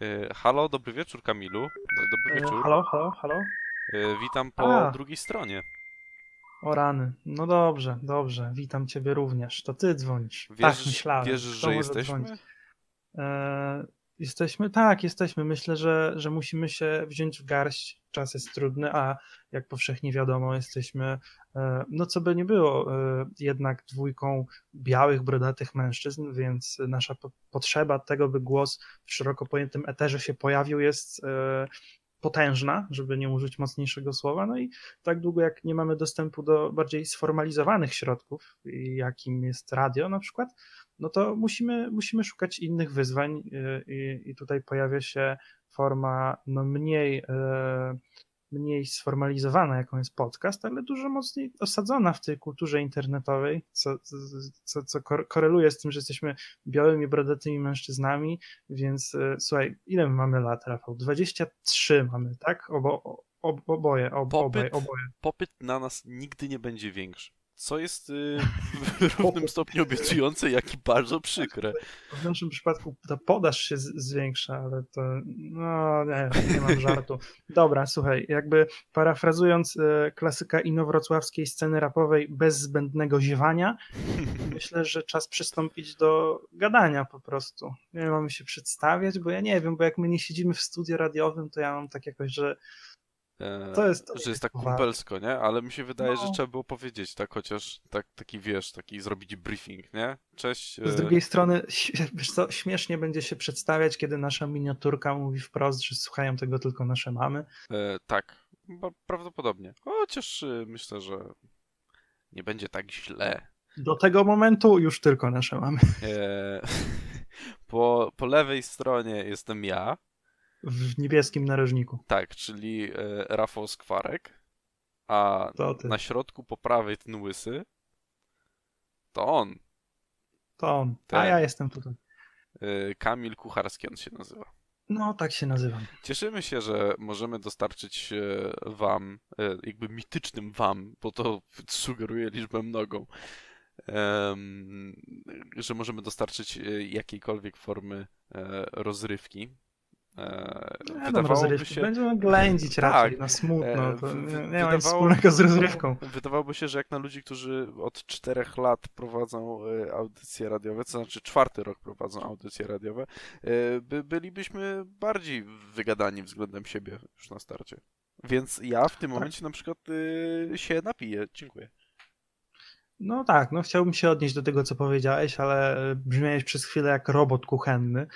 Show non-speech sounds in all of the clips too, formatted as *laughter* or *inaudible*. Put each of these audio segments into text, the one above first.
E, halo, dobry wieczór Kamilu. Dobry E, wieczór. Halo, halo, halo? E, witam po A. drugiej stronie. O rany. No dobrze, dobrze. Witam ciebie również. To ty dzwonisz. tak, Wierzysz, myślałem. Kto że jesteśmy? dzwonić? Jesteśmy? Tak, jesteśmy. Myślę, że, że musimy się wziąć w garść. Czas jest trudny, a jak powszechnie wiadomo, jesteśmy, e, no co by nie było, e, jednak dwójką białych, brodatych mężczyzn, więc nasza po- potrzeba tego, by głos w szeroko pojętym eterze się pojawił, jest e, potężna, żeby nie użyć mocniejszego słowa. No i tak długo jak nie mamy dostępu do bardziej sformalizowanych środków, jakim jest radio na przykład, no to musimy, musimy szukać innych wyzwań y, i, i tutaj pojawia się forma no mniej, e, mniej sformalizowana, jaką jest podcast, ale dużo mocniej osadzona w tej kulturze internetowej, co, co, co kor- koreluje z tym, że jesteśmy białymi, brodatymi mężczyznami, więc e, słuchaj, ile my mamy lat, Rafał? 23 mamy, tak? Obo, ob, oboje, ob, obaj, Popyt. oboje. Popyt na nas nigdy nie będzie większy. Co jest y, *laughs* w równym stopniu obiecujące, jak i bardzo przykre. W naszym przypadku ta podaż się zwiększa, ale to no nie, nie mam *laughs* żartu. Dobra, słuchaj, jakby parafrazując e, klasyka inowrocławskiej sceny rapowej bez zbędnego ziewania, *laughs* myślę, że czas przystąpić do gadania po prostu. Nie mamy się przedstawiać, bo ja nie wiem, bo jak my nie siedzimy w studiu radiowym, to ja mam tak jakoś, że to jest... To że jest tak kumpelsko, nie? Ale mi się wydaje, że No. trzeba było powiedzieć tak, chociaż tak, taki wiesz, taki zrobić briefing, nie? Cześć. Z e, drugiej strony, wiesz co, śmiesznie będzie się przedstawiać, kiedy nasza miniaturka mówi wprost, że słuchają tego tylko nasze mamy. E, tak, prawdopodobnie. Chociaż y, myślę, że nie będzie tak źle. Do tego momentu już tylko nasze mamy. E, *laughs* po, po lewej stronie jestem ja, W niebieskim narożniku. tak, czyli e, Rafał Skwarek, a na środku po prawej ten łysy to on, To on. A Tak. ja jestem tutaj. e, Kamil Kucharski on się nazywa. No, tak się nazywam. Cieszymy się, że możemy dostarczyć e, wam, jakby mitycznym wam, bo to sugeruje liczbę mnogą, że możemy dostarczyć jakiejkolwiek formy rozrywki. E, tam Wydawałoby rozrywki. się, Będziemy ględzić Tak. raczej na smutno. E, To nie, nie ma nic wspólnego z rozrywką. Wydawałoby się, że jak na ludzi, którzy od czterech lat prowadzą e, audycje radiowe, to znaczy czwarty rok prowadzą audycje radiowe, by, bylibyśmy bardziej wygadani względem siebie już na starcie. Więc ja w tym Tak. momencie na przykład e, się napiję. Dziękuję. No tak, no chciałbym się odnieść do tego, co powiedziałeś, ale brzmiałeś przez chwilę jak robot kuchenny,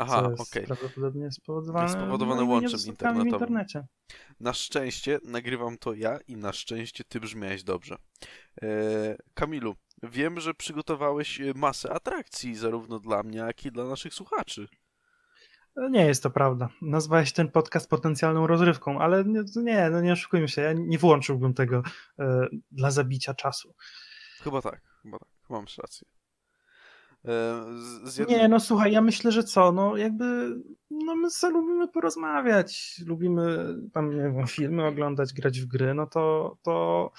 Aha, okej. prawdopodobnie spowodowane, Spowodowane łączem niedostatkami w internetowym. internecie. Na szczęście nagrywam to ja i na szczęście ty brzmiałeś dobrze. E, Kamilu, wiem, że przygotowałeś e, masę atrakcji zarówno dla mnie, jak i dla naszych słuchaczy. E, Nie jest to prawda. Nazwałeś ten podcast potencjalną rozrywką, ale nie, nie, no nie oszukujmy się, ja nie włączyłbym tego e, dla zabicia czasu. Chyba tak, chyba tak, masz rację. E, z, z. Nie, no słuchaj, ja myślę, że co, no jakby, no my sobie lubimy porozmawiać, lubimy tam, nie wiem, filmy oglądać, grać w gry, no to, to,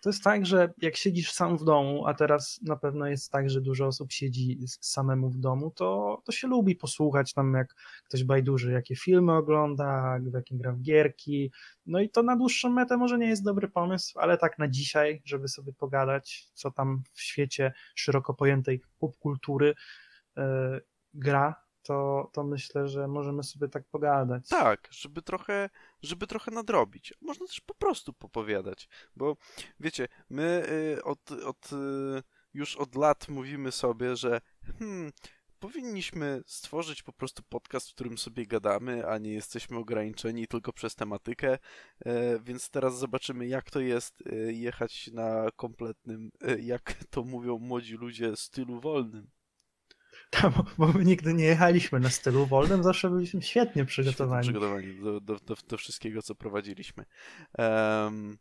to jest tak, że jak siedzisz sam w domu, a teraz na pewno jest tak, że dużo osób siedzi samemu w domu, to, to się lubi posłuchać tam, jak ktoś bajduży, jakie filmy ogląda, w jakie gra w gierki, no i to na dłuższą metę może nie jest dobry pomysł, ale tak na dzisiaj, żeby sobie pogadać, co tam w świecie szeroko pojętej popkultury e, gra, to, to myślę, że możemy sobie tak pogadać. Tak, żeby trochę, żeby trochę nadrobić. Można też po prostu popowiadać, bo wiecie, my y, od, od, y, już od lat mówimy sobie, że hmm, powinniśmy stworzyć po prostu podcast, w którym sobie gadamy, a nie jesteśmy ograniczeni tylko przez tematykę, e, więc teraz zobaczymy, jak to jest e, jechać na kompletnym, e, jak to mówią młodzi ludzie, stylu wolnym. Tam, bo my nigdy nie jechaliśmy na stylu wolnym, zawsze byliśmy świetnie przygotowani. Świetnie przygotowani do, do, do, do wszystkiego, co prowadziliśmy. Em,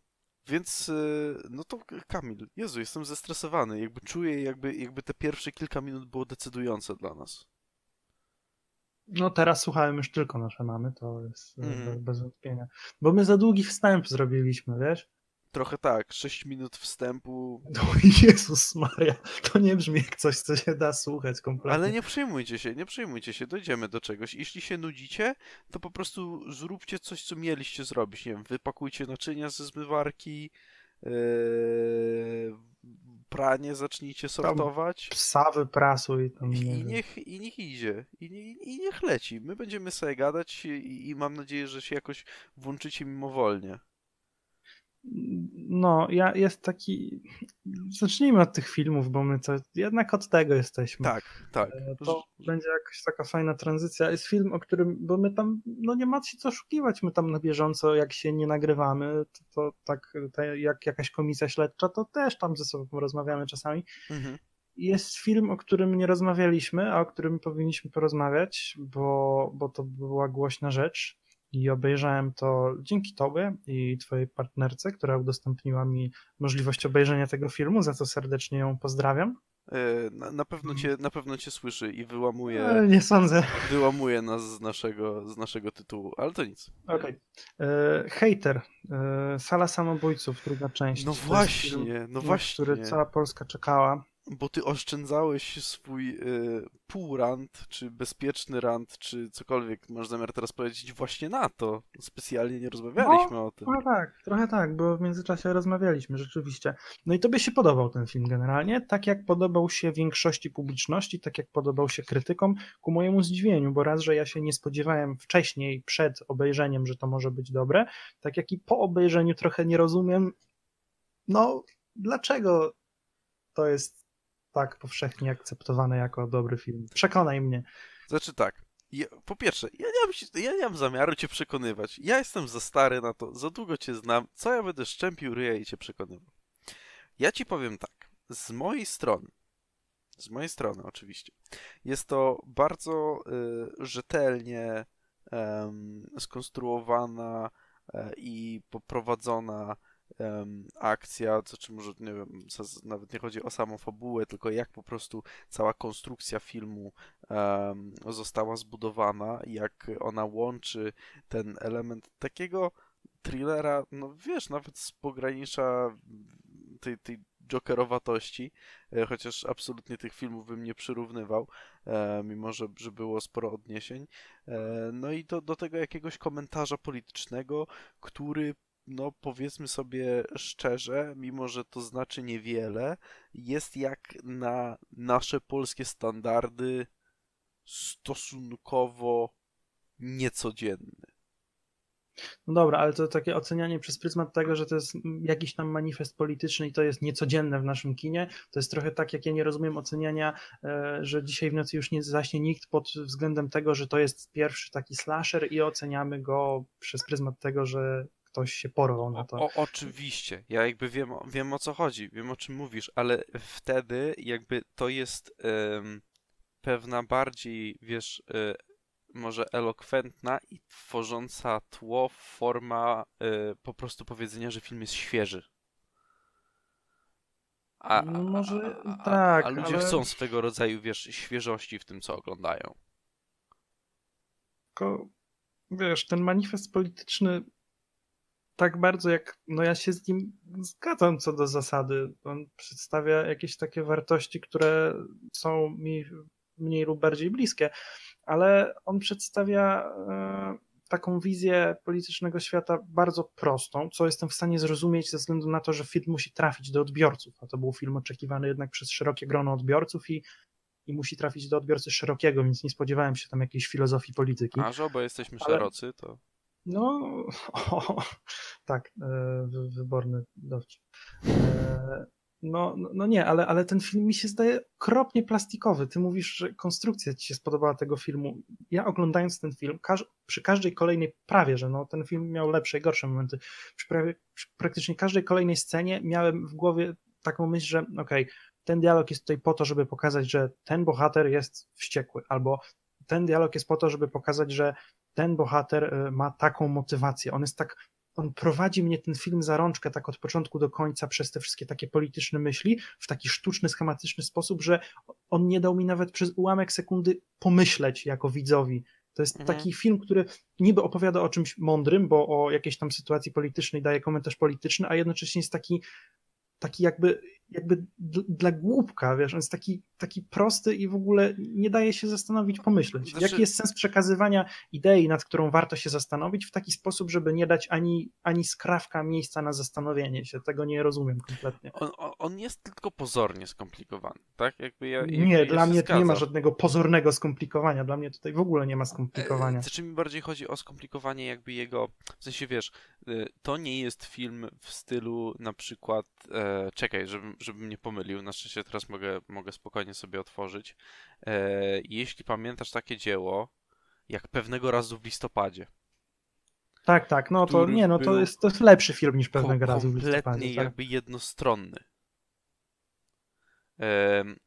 więc, y, no to Kamil, Jezu, jestem zestresowany. Jakby czuję, jakby, jakby te pierwsze kilka minut było decydujące dla nas. No teraz słuchałem już tylko nasze mamy, to jest e, Mhm. bez wątpienia. Bo my za długi wstęp zrobiliśmy, wiesz? Trochę tak, 6 minut wstępu. No *laughs* Jezus Maria, to nie brzmi jak coś, co się da słuchać kompletnie. Ale nie przejmujcie się, nie przejmujcie się, dojdziemy do czegoś. Jeśli się nudzicie, to po prostu zróbcie coś, co mieliście zrobić. Nie wiem, wypakujcie naczynia ze zmywarki, yy, pranie zacznijcie sortować. Psa wyprasuj tam. nie I wiem. niech, I niech idzie, i, nie, i niech leci. My będziemy sobie gadać i, i mam nadzieję, że się jakoś włączycie mimowolnie. No, ja jest taki. Zacznijmy od tych filmów, bo my to jednak od tego jesteśmy. Tak, tak. E, To będzie jakaś taka fajna tranzycja. Jest film, o którym, bo my tam, no nie ma się co oszukiwać, my tam na bieżąco, jak się nie nagrywamy, to, to tak te, jak jakaś komisja śledcza, to też tam ze sobą rozmawiamy czasami. Mhm. Jest film, o którym nie rozmawialiśmy, a o którym powinniśmy porozmawiać, bo, bo to była głośna rzecz. I obejrzałem to dzięki Tobie i Twojej partnerce, która udostępniła mi możliwość obejrzenia tego filmu, za co serdecznie ją pozdrawiam. E, Na, na, pewno cię, na pewno cię słyszy i wyłamuje, E, nie sądzę. wyłamuje nas z naszego, z naszego tytułu, ale to nic. Okej. E, Hater. E, Sala samobójców, druga część. No właśnie, film, no właśnie. Który cała Polska czekała. Bo ty oszczędzałeś swój y, półrant, czy bezpieczny rant, czy cokolwiek masz zamiar teraz powiedzieć właśnie na to. Specjalnie nie rozmawialiśmy o tym. Tak, trochę tak, bo w międzyczasie rozmawialiśmy rzeczywiście. No i tobie się podobał ten film generalnie, tak jak podobał się większości publiczności, tak jak podobał się krytykom, ku mojemu zdziwieniu, bo raz, że ja się nie spodziewałem wcześniej, przed obejrzeniem, że to może być dobre, tak jak i po obejrzeniu trochę nie rozumiem, no dlaczego to jest tak powszechnie akceptowane jako dobry film. Przekonaj mnie. Znaczy tak, ja, po pierwsze, ja nie, mam, ja nie mam zamiaru cię przekonywać. Ja jestem za stary na to, za długo cię znam. Co ja będę szczępił ryja i cię przekonywał? Ja ci powiem tak, z mojej strony, z mojej strony oczywiście, jest to bardzo y, rzetelnie em, skonstruowana e, i poprowadzona em, akcja, to czy może, nie wiem, nawet nie chodzi o samą fabułę, tylko jak po prostu cała konstrukcja filmu em, została zbudowana, jak ona łączy ten element takiego thrillera, no wiesz, nawet z pogranicza tej, tej jokerowatości, e, chociaż absolutnie tych filmów bym nie przyrównywał, e, mimo że, że było sporo odniesień. E, No i do, do tego jakiegoś komentarza politycznego, który no powiedzmy sobie szczerze, mimo że to znaczy niewiele, jest jak na nasze polskie standardy stosunkowo niecodzienny. No dobra, ale to takie ocenianie przez pryzmat tego, że to jest jakiś tam manifest polityczny i to jest niecodzienne w naszym kinie, to jest trochę tak, jak ja nie rozumiem oceniania, e, że dzisiaj w nocy już nie zaśnie nikt pod względem tego, że to jest pierwszy taki slasher i oceniamy go przez pryzmat tego, że ktoś się porwał na to. O, oczywiście, ja jakby wiem, o- wiem o co chodzi, wiem o czym mówisz, ale wtedy jakby to jest em, pewna bardziej, wiesz, e, może elokwentna i tworząca tło forma e, po prostu powiedzenia, że film jest świeży. A, No może a, a, tak, a ludzie ale- chcą swego rodzaju, wiesz, świeżości w tym, co oglądają. Tylko wiesz, ten manifest polityczny tak bardzo jak, no ja się z nim zgadzam co do zasady. On przedstawia jakieś takie wartości, które są mi mniej lub bardziej bliskie, ale on przedstawia e, taką wizję politycznego świata bardzo prostą, co jestem w stanie zrozumieć ze względu na to, że film musi trafić do odbiorców, a to był film oczekiwany jednak przez szerokie grono odbiorców i i musi trafić do odbiorcy szerokiego, więc nie spodziewałem się tam jakiejś filozofii polityki. A że oboje jesteśmy szerocy, to No, *laughs* o, tak, e, wy- wyborny dowcip. E, No, no, no nie, ale, ale ten film mi się zdaje okropnie plastikowy. Ty mówisz, że konstrukcja ci się spodobała tego filmu. Ja oglądając ten film, każ przy każdej kolejnej, prawie że no, ten film miał lepsze i gorsze momenty, przy, prawie, przy praktycznie każdej kolejnej scenie miałem w głowie taką myśl, że okej, ten dialog jest tutaj po to, żeby pokazać, że ten bohater jest wściekły, albo ten dialog jest po to, żeby pokazać, że ten bohater y, ma taką motywację. On jest tak, on prowadzi mnie ten film za rączkę tak od początku do końca przez te wszystkie takie polityczne myśli w taki sztuczny, schematyczny sposób, że on nie dał mi nawet przez ułamek sekundy pomyśleć jako widzowi. To jest Mhm. taki film, który niby opowiada o czymś mądrym, bo o jakiejś tam sytuacji politycznej daje komentarz polityczny, a jednocześnie jest taki, taki jakby, jakby dla głupka, wiesz, on jest taki, taki prosty i w ogóle nie daje się zastanowić, pomyśleć. Znaczy- Jaki jest sens przekazywania idei, nad którą warto się zastanowić w taki sposób, żeby nie dać ani, ani skrawka miejsca na zastanowienie się. Tego nie rozumiem kompletnie. On, on, jest tylko pozornie skomplikowany, tak? Jakby ja, jakby Nie, ja dla mnie to nie ma żadnego pozornego skomplikowania. Dla mnie tutaj w ogóle nie ma skomplikowania. E, Znaczy mi bardziej chodzi o skomplikowanie jakby jego, w sensie wiesz, y, to nie jest film w stylu na przykład, e, czekaj, żebym, żebym nie pomylił, na szczęście teraz mogę, mogę spokojnie sobie otworzyć. E, jeśli pamiętasz takie dzieło, jak pewnego razu w listopadzie. Tak, tak, no to nie, no to był jest, to jest lepszy film niż pewnego razu w kompletnie listopadzie. Tak? jakby jednostronny.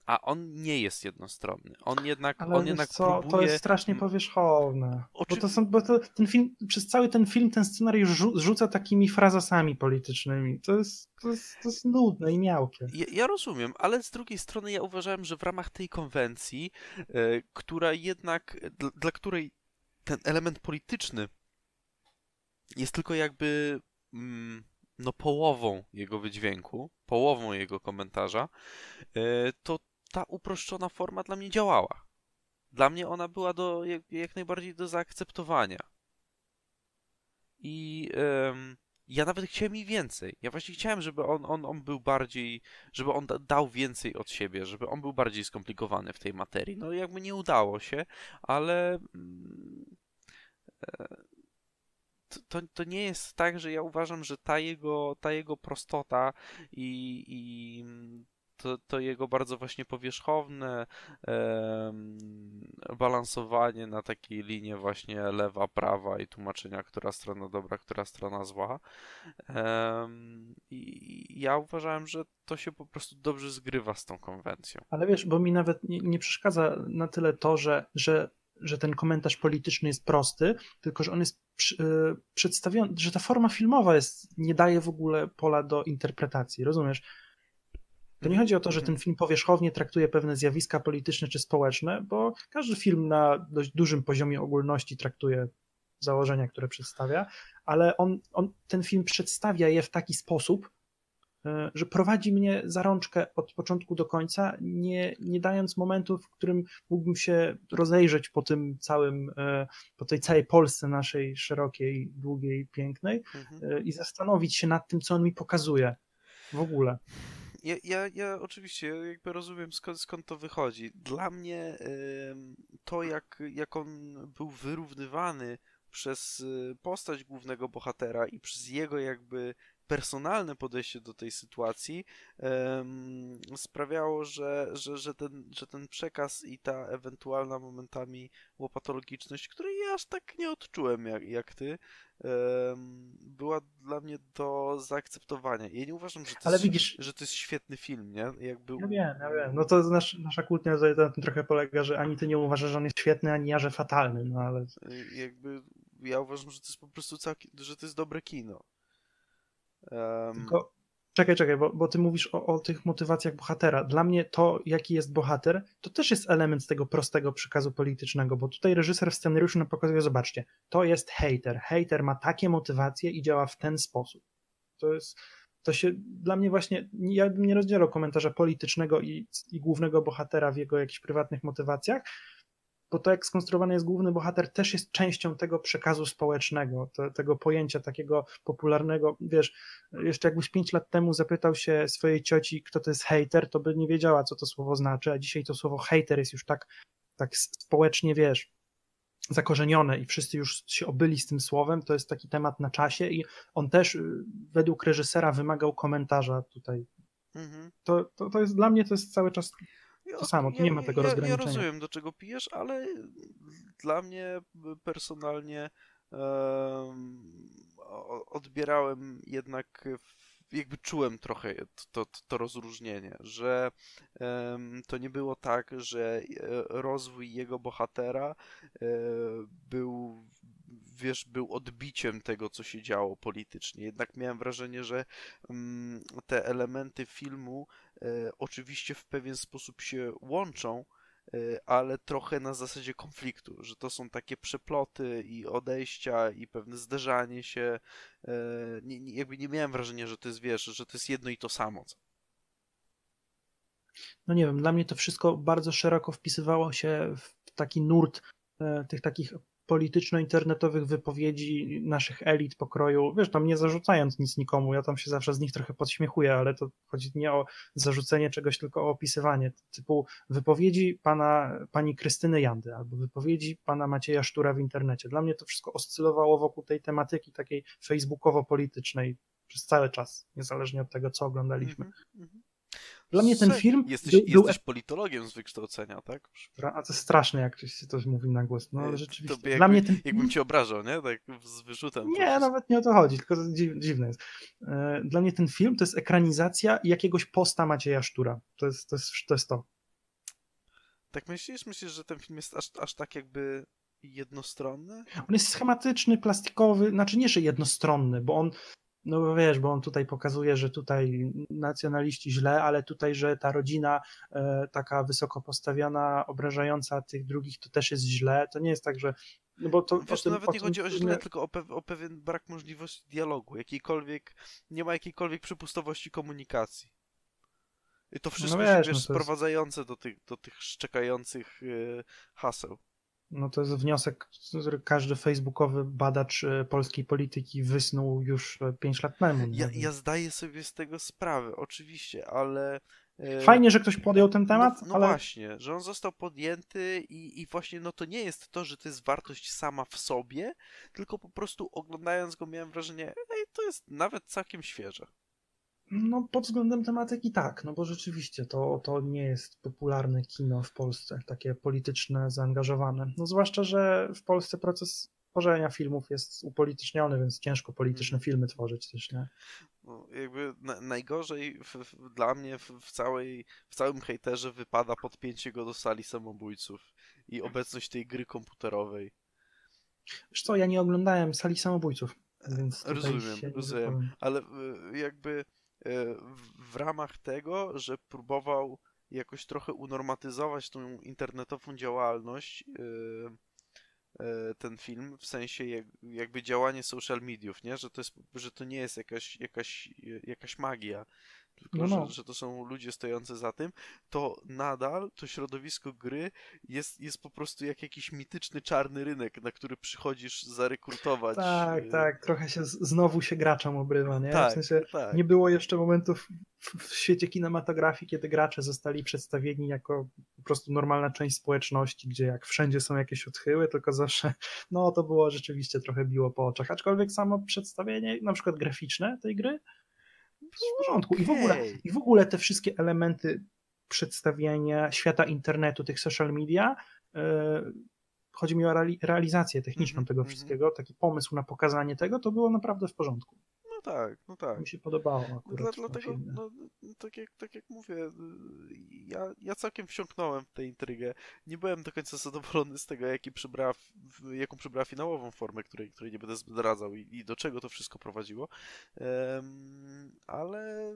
A on nie jest jednostronny. On jednak, Ale on jednak co, próbuje... to jest strasznie powierzchowne. Bo to są, bo to, ten film, przez cały ten film, ten scenariusz rzu- rzuca takimi frazesami politycznymi. To jest, to jest, to jest nudne i miałkie. Ja, ja rozumiem, ale z drugiej strony ja uważałem, że w ramach tej konwencji, e, która jednak, dla, dla której ten element polityczny jest tylko jakby mm, no połową jego wydźwięku, połową jego komentarza, e, to ta uproszczona forma dla mnie działała. Dla mnie ona była do, jak, jak najbardziej do zaakceptowania. I em, ja nawet chciałem jej więcej. Ja właśnie chciałem, żeby on, on, on był bardziej, żeby on da, dał więcej od siebie, żeby on był bardziej skomplikowany w tej materii. No jakby nie udało się, ale mm, e, to, to, nie jest tak, że ja uważam, że ta jego, ta jego prostota i, i to, to jego bardzo właśnie powierzchowne em, balansowanie na takiej linie właśnie lewa, prawa i tłumaczenia, która strona dobra, która strona zła. I i ja uważałem, że to się po prostu dobrze zgrywa z tą konwencją. Ale wiesz, bo mi nawet nie, nie przeszkadza na tyle to, że, że, że ten komentarz polityczny jest prosty, tylko że on jest y, przedstawiony, że ta forma filmowa jest, nie daje w ogóle pola do interpretacji, rozumiesz? To nie chodzi o to, że ten film powierzchownie traktuje pewne zjawiska polityczne czy społeczne, bo każdy film na dość dużym poziomie ogólności traktuje założenia, które przedstawia, ale on, on ten film przedstawia je w taki sposób, e, że prowadzi mnie za rączkę od początku do końca, nie, nie dając momentu, w którym mógłbym się rozejrzeć po tym całym, e, po tej całej Polsce naszej szerokiej, długiej, pięknej Mhm. e, i zastanowić się nad tym, co on mi pokazuje w ogóle. Ja, ja, ja oczywiście jakby rozumiem skąd, skąd to wychodzi. Dla mnie to, jak, jak on był wyrównywany przez postać głównego bohatera i przez jego jakby personalne podejście do tej sytuacji em, sprawiało, że, że, że, ten, że ten przekaz i ta ewentualna momentami łopatologiczność, której ja aż tak nie odczułem jak, jak ty, em, była dla mnie do zaakceptowania. Ja nie uważam, że to, Ale jest, widzisz- że to jest świetny film, nie? Jakby Ja wiem, ja wiem. No to nasz, nasza kłótnia na tym trochę polega, że ani ty nie uważasz, że on jest świetny, ani ja, że fatalny, no ale y, jakby ja uważam, że to jest po prostu całkiem, że to jest dobre kino. Em, Tylko czekaj, czekaj, bo, bo ty mówisz o, o tych motywacjach bohatera. Dla mnie to, jaki jest bohater, to też jest element tego prostego przekazu politycznego, bo tutaj reżyser w scenariuszu nam pokazuje, zobaczcie, to jest hater. Hater ma takie motywacje i działa w ten sposób. To jest, to się dla mnie właśnie, ja bym nie rozdzielał komentarza politycznego i, i głównego bohatera w jego jakichś prywatnych motywacjach, bo to jak skonstruowany jest główny bohater też jest częścią tego przekazu społecznego, te, tego pojęcia takiego popularnego, wiesz, jeszcze jakbyś pięć lat temu zapytał się swojej cioci, kto to jest hater, to by nie wiedziała, co to słowo znaczy, a dzisiaj to słowo hater jest już tak, tak społecznie, wiesz, zakorzenione i wszyscy już się obyli z tym słowem, to jest taki temat na czasie i on też y, według reżysera wymagał komentarza tutaj. mhm. To, to, to jest dla mnie to jest cały czas To samo, tu nie ma tego ja, Ja rozgraniczenia. rozumiem, do czego pijesz, ale dla mnie personalnie o- odbierałem jednak, jakby czułem trochę to, to, to rozróżnienie, że em, to nie było tak, że e, rozwój jego bohatera e, był, wiesz, był odbiciem tego, co się działo politycznie. Jednak miałem wrażenie, że mm, te elementy filmu e, oczywiście w pewien sposób się łączą, y, ale trochę na zasadzie konfliktu, że to są takie przeploty i odejścia i pewne zderzanie się. y, Nie, nie, jakby nie miałem wrażenia, że to jest, wiesz, że to jest jedno i to samo. No nie wiem, dla mnie to wszystko bardzo szeroko wpisywało się w taki nurt e, tych takich polityczno-internetowych wypowiedzi naszych elit pokroju, wiesz, tam nie zarzucając nic nikomu, ja tam się zawsze z nich trochę podśmiechuję, ale to chodzi nie o zarzucenie czegoś, tylko o opisywanie, typu wypowiedzi pana, pani Krystyny Jandy, albo wypowiedzi pana Macieja Sztura w internecie. Dla mnie to wszystko oscylowało wokół tej tematyki takiej facebookowo-politycznej przez cały czas, niezależnie od tego, co oglądaliśmy. Mhm, mhm. Dla mnie ten film Jesteś, był, jesteś politologiem z wykształcenia, tak? A to jest straszne, jak ktoś się coś mówi na głos. No ale To rzeczywiście. jakby, Dla mnie ten Jakbym cię obrażał, nie? Tak z wyrzutem. to Nie, nawet nie o to chodzi, tylko to dziw, dziwne jest. E, Dla mnie ten film to jest ekranizacja jakiegoś posta Macieja Sztura. To jest to. Jest, to, jest to. Tak myślisz? Myślisz, że ten film jest aż, aż tak jakby jednostronny? On jest schematyczny, plastikowy, znaczy nie, że jednostronny, bo on, no bo wiesz, bo on tutaj pokazuje, że tutaj nacjonaliści źle, ale tutaj, że ta rodzina e, taka wysoko postawiona, obrażająca tych drugich, to też jest źle. To nie jest tak, że. No bo to, Wiesz, tym, to nawet nie chodzi o filmie- źle, tylko o, pew, o pewien brak możliwości dialogu, jakiejkolwiek, nie ma jakiejkolwiek przypustowości komunikacji. I to wszystko No się, wiesz, wiesz, no jest- sprowadzające do tych, do tych szczekających yy, haseł. No to jest wniosek, który każdy facebookowy badacz e, polskiej polityki wysnuł już 5 lat temu. Ja, ja zdaję sobie z tego sprawę, oczywiście, ale... yy, Fajnie, że ktoś podjął ten temat, No, no ale właśnie, że on został podjęty i, i właśnie no to nie jest to, że to jest wartość sama w sobie, tylko po prostu oglądając go miałem wrażenie, ej, to jest nawet całkiem świeże. No, pod względem tematyki tak, no bo rzeczywiście to, to nie jest popularne kino w Polsce, takie polityczne, zaangażowane. No zwłaszcza, że w Polsce proces tworzenia filmów jest upolityczniony, więc ciężko polityczne Mhm. filmy tworzyć też, nie? No, jakby na, najgorzej w, w, dla mnie w, w, całej, w całym hejterze wypada podpięcie go do sali samobójców i obecność tej gry komputerowej. Wiesz co, ja nie oglądałem Sali Samobójców, więc Rozumiem, rozumiem. ale y, jakby w- w ramach tego, że próbował jakoś trochę unormatyzować tą internetową działalność, y, y, ten film, w sensie jak, jakby działanie social mediów, nie? Że to, jest, że to nie jest jakaś, jakaś, jakaś magia, tylko No, no. Że, że to są ludzie stojący za tym, to nadal to środowisko gry jest, jest po prostu jak jakiś mityczny czarny rynek, na który przychodzisz zarekrutować. Tak, y, tak, trochę się znowu się graczom obrywa, nie? Tak, w sensie tak. nie było jeszcze momentów w, w świecie kinematografii, kiedy gracze zostali przedstawieni jako po prostu normalna część społeczności, gdzie jak wszędzie są jakieś odchyły, tylko zawsze, no to było rzeczywiście trochę biło po oczach, aczkolwiek samo przedstawienie, na przykład graficzne tej gry, w porządku. I w ogóle, i w ogóle te wszystkie elementy przedstawiania świata internetu, tych social media, yy, chodzi mi o reali- realizację techniczną Mhm, tego mhm. wszystkiego, taki pomysł na pokazanie tego, to było naprawdę w porządku. No tak, no tak. Mi się podobało No, akurat dla, dlatego, no, tak, jak, tak jak mówię, y, ja, ja całkiem wsiąknąłem w tę intrygę. Nie byłem do końca zadowolony z tego, jaki przybrała, jaką przybrała finałową formę, której, której nie będę zdradzał i, i do czego to wszystko prowadziło. Em, ale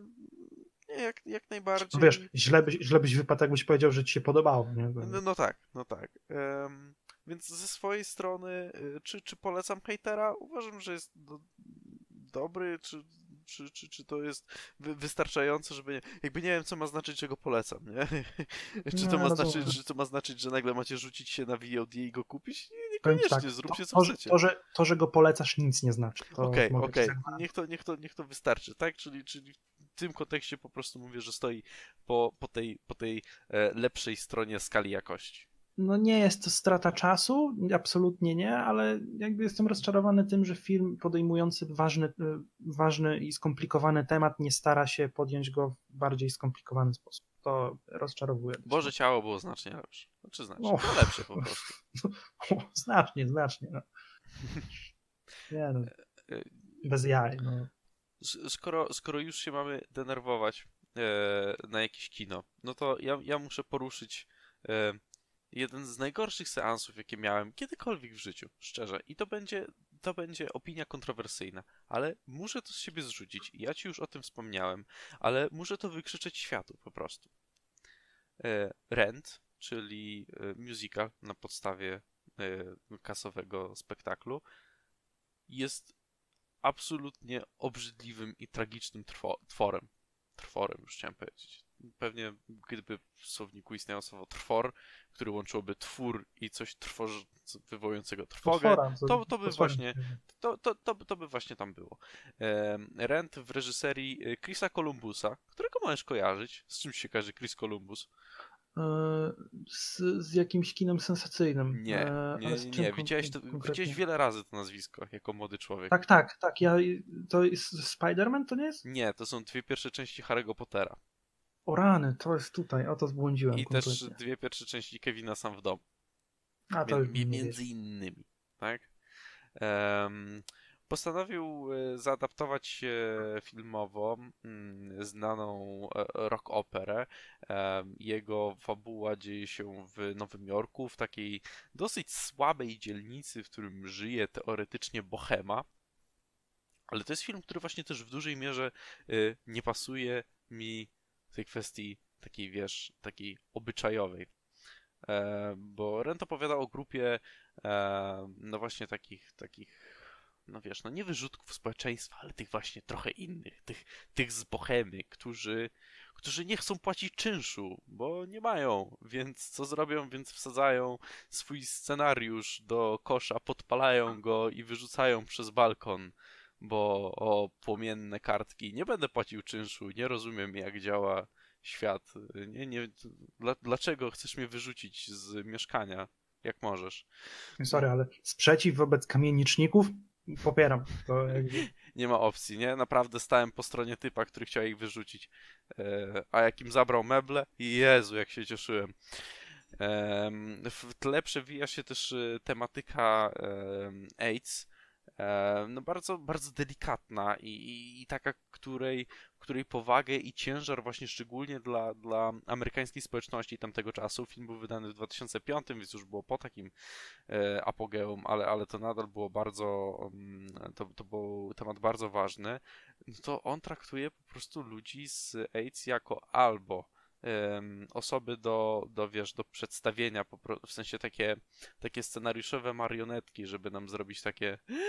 nie, jak, jak najbardziej. No wiesz, źle byś, źle byś wypadł, jakbyś powiedział, że ci się podobało. Nie? Bo- No, no tak, no tak. Em, więc ze swojej strony, y, czy, czy polecam hejtera? Uważam, że jest do, dobry, czy, czy, czy, czy to jest wy, wystarczające, żeby. Nie, jakby nie wiem, co ma znaczyć, że go polecam, nie? *laughs* czy, to ma znaczyć, czy to ma znaczyć, że nagle macie rzucić się na VOD i go kupić? Nie, niekoniecznie, tak, zróbcie co to, chcecie. to, że, to, że go polecasz, nic nie znaczy. Okej, okej, zagwarantować. niech, to, niech, to, niech to wystarczy, tak? Czyli, czyli w tym kontekście po prostu mówię, że stoi po, po tej, po tej e, lepszej stronie skali jakości. No nie jest to strata czasu, absolutnie nie, ale jakby jestem rozczarowany tym, że film podejmujący ważny, y, ważny i skomplikowany temat nie stara się podjąć go w bardziej skomplikowany sposób. To rozczarowuje. Boże ciało było znacznie lepsze. Znaczy znacznie, O. no lepsze po prostu. *laughs* O, znacznie, znacznie. No. *laughs* Nie no, bez jaj. No. Skoro, skoro już się mamy denerwować e, na jakieś kino, no to ja, ja muszę poruszyć e, jeden z najgorszych seansów, jakie miałem kiedykolwiek w życiu, szczerze. I to będzie, to będzie opinia kontrowersyjna, ale muszę to z siebie zrzucić. Ja ci już o tym wspomniałem, ale muszę to wykrzyczeć światu po prostu. E, Rent czyli e, musical na podstawie e, kasowego spektaklu, jest absolutnie obrzydliwym i tragicznym trwo- tworem. Trworem, już chciałem powiedzieć. Pewnie gdyby w słowniku istniało słowo trwor, który łączyłoby twór i coś trwoży, wywołującego trwogę, to, to by właśnie to, to, to, to by właśnie tam było. Rent w reżyserii e, Chrisa Columbusa, którego możesz kojarzyć. Z czym się kojarzy Chris Columbus? E, Z, z jakimś kinem sensacyjnym. Nie, E, nie, nie, nie. Widziałeś, to, widziałeś wiele razy to nazwisko jako młody człowiek. Tak, tak, tak. Ja, to jest Spider-Man, to nie jest? Nie, to są dwie pierwsze części Harry'ego Pottera. O rany, to jest tutaj, o to zbłądziłem I kompletnie. też dwie pierwsze części Kevina Sam w domu. A to Mie- między innymi, tak? Em, postanowił e, zaadaptować filmowo mm, znaną e, rock operę. Jego fabuła dzieje się w Nowym Jorku, w takiej dosyć słabej dzielnicy, w którym żyje teoretycznie Bohema. Ale to jest film, który właśnie też w dużej mierze e, nie pasuje mi tej kwestii takiej, wiesz, takiej obyczajowej. E, Bo Rent opowiada o grupie e, no właśnie takich, takich, no wiesz, no nie wyrzutków społeczeństwa, ale tych właśnie trochę innych, tych, tych z bohemy, którzy, którzy nie chcą płacić czynszu, bo nie mają, więc co zrobią? Więc wsadzają swój scenariusz do kosza, podpalają go i wyrzucają przez balkon, bo o płomienne kartki, nie będę płacił czynszu, nie rozumiem jak działa świat, nie, nie, dla, dlaczego chcesz mnie wyrzucić z mieszkania? Jak możesz? Sorry, ale sprzeciw wobec kamieniczników popieram. To. *laughs* Nie ma opcji, nie? Naprawdę stałem po stronie typa, który chciał ich wyrzucić. E, a jak im zabrał meble, Jezu, jak się cieszyłem. Em, W tle przewija się też e, tematyka em, AIDS. No bardzo, bardzo delikatna i, i, i taka, której, której powagę i ciężar właśnie szczególnie dla, dla amerykańskiej społeczności tamtego czasu. Film był wydany w 2005, więc już było po takim e, apogeum, ale, ale to nadal było bardzo, mm, to, to był temat bardzo ważny, no to on traktuje po prostu ludzi z AIDS jako albo osoby do, do, wiesz, do przedstawienia, w sensie takie, takie scenariuszowe marionetki, żeby nam zrobić takie *gasps*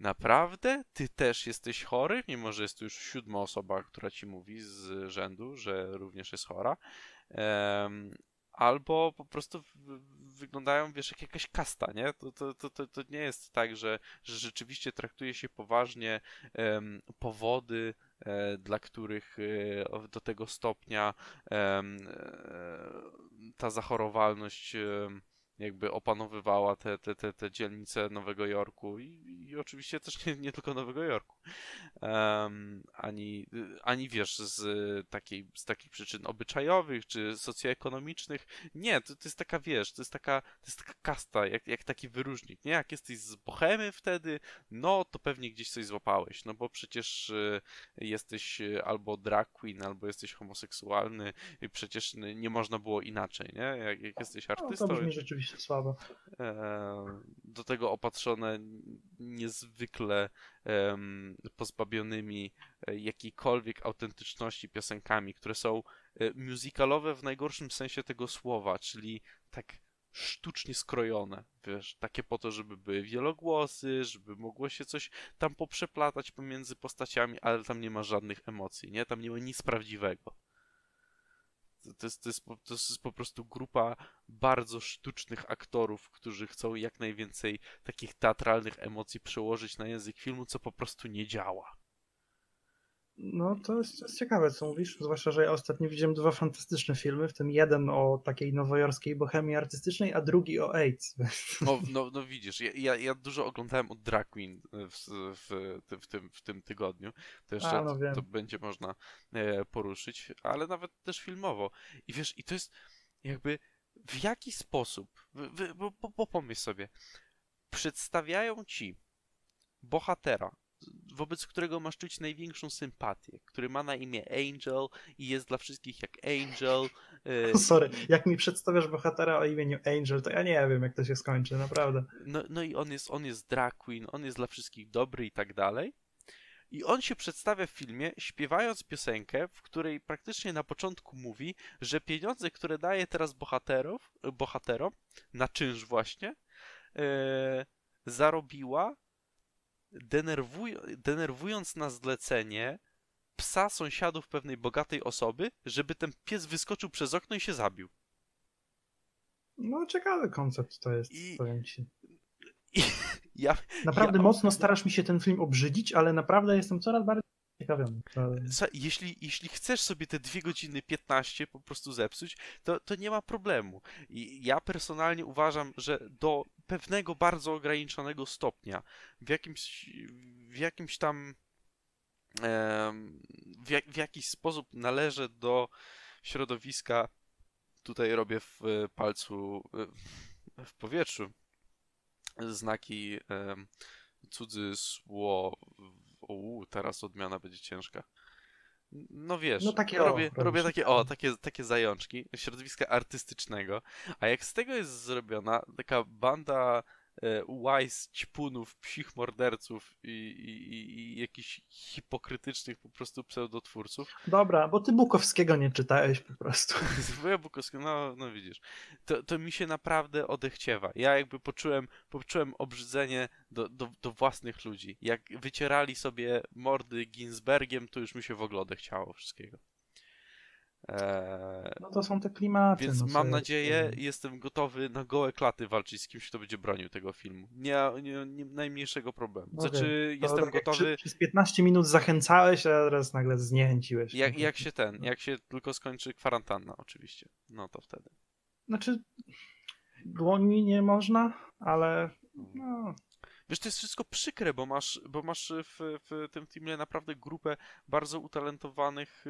Naprawdę? Ty też jesteś chory? Mimo, że jest to już siódma osoba, która ci mówi z rzędu, że również jest chora. Albo po prostu wyglądają, wiesz, jak jakaś kasta, nie? To, to, to, to, nie jest tak, że, że rzeczywiście traktuje się poważnie powody, dla których e, do tego stopnia e, ta zachorowalność jakby opanowywała te, te, te, te dzielnice Nowego Jorku i, i oczywiście też nie, nie tylko Nowego Jorku. Em, ani, ani wiesz, z takiej, z takich przyczyn obyczajowych czy socjoekonomicznych. Nie, to, to jest taka, wiesz, to jest taka, to jest taka kasta, jak, jak taki wyróżnik, nie? Jak jesteś z Bohemy wtedy, no to pewnie gdzieś coś złapałeś, no bo przecież e, jesteś e, albo drag queen, albo jesteś homoseksualny i przecież nie można było inaczej, nie? Jak, jak jesteś No, to artystą, brzmi rzeczywiście słabo. e, do tego opatrzone niezwykle pozbawionymi e, jakiejkolwiek autentyczności piosenkami, które są e, musicalowe w najgorszym sensie tego słowa, czyli tak sztucznie skrojone, wiesz, takie po to, żeby były wielogłosy, żeby mogło się coś tam poprzeplatać pomiędzy postaciami, ale tam nie ma żadnych emocji, nie? Tam nie ma nic prawdziwego. To, jest, to, jest, to jest po prostu grupa bardzo sztucznych aktorów, którzy chcą jak najwięcej takich teatralnych emocji przełożyć na język filmu, co po prostu nie działa. No to jest, to jest ciekawe, co mówisz, zwłaszcza, że ja ostatnio widziałem dwa fantastyczne filmy, w tym jeden o takiej nowojorskiej bohemii artystycznej, a drugi o AIDS. *laughs* No, no, no widzisz, ja, ja, ja dużo oglądałem od Drag Queen w, w, w, tym, w tym tygodniu. To jeszcze A, no wiem. to będzie można e, poruszyć, ale nawet też filmowo. I wiesz, i to jest jakby w jaki sposób, bo, bo pomyśl sobie, przedstawiają ci bohatera, wobec którego masz czuć największą sympatię, który ma na imię Angel i jest dla wszystkich jak Angel. e, *laughs* Sorry, jak mi przedstawiasz bohatera o imieniu Angel, to ja nie wiem, jak to się skończy, naprawdę. No, no i on jest, on jest drag queen, on jest dla wszystkich dobry i tak dalej. I on się przedstawia w filmie, śpiewając piosenkę, w której praktycznie na początku mówi, że pieniądze, które daje teraz bohaterów, bohaterom, na czynsz właśnie, e, zarobiła denerwuj, denerwując na zlecenie psa sąsiadów pewnej bogatej osoby, żeby ten pies wyskoczył przez okno i się zabił. No, ciekawy koncept to jest, I- powiem ci. I *laughs* ja, Naprawdę ja- mocno starasz mi się ten film obrzydzić, ale naprawdę jestem coraz bardziej ciekawiony. Jeśli, jeśli chcesz sobie te 2 godziny 15 po prostu zepsuć, to, to nie ma problemu. I ja personalnie uważam, że do pewnego bardzo ograniczonego stopnia, w jakimś, w jakimś tam w, jak, w jakiś sposób należy do środowiska, tutaj robię w e, palcu e, w powietrzu znaki cudzysłow. O, teraz odmiana będzie ciężka. No wiesz, No takie o, robię, robisz. robię takie, o, takie, takie zajączki środowiska artystycznego, a jak z tego jest zrobiona taka banda łajs, ćpunów, psich morderców i, i, i, jakichś hipokrytycznych po prostu pseudotwórców, Dobra, bo ty Bukowskiego nie czytałeś po prostu. *laughs* Wuja Bukowski, no, no widzisz, to, to mi się naprawdę odechciewa. Ja jakby poczułem, poczułem obrzydzenie do, do, do własnych ludzi. Jak wycierali sobie mordy Ginsbergiem, to już mi się w ogóle odechciało wszystkiego. Eee, No to są te klimaty. więc no, mam nadzieję jestem gotowy na gołe klaty walczyć z kimś, kto będzie bronił tego filmu. Nie, nie, nie najmniejszego problemu. Okej, Znaczy, To jestem tak gotowy... Przez 15 minut zachęcałeś, a teraz nagle zniechęciłeś. Jak, jak się ten, jak się tylko skończy kwarantanna, oczywiście. No to wtedy. Znaczy, dłońmi nie można, ale no, Wiesz, to jest wszystko przykre, bo masz, bo masz w, w tym teamie naprawdę grupę bardzo utalentowanych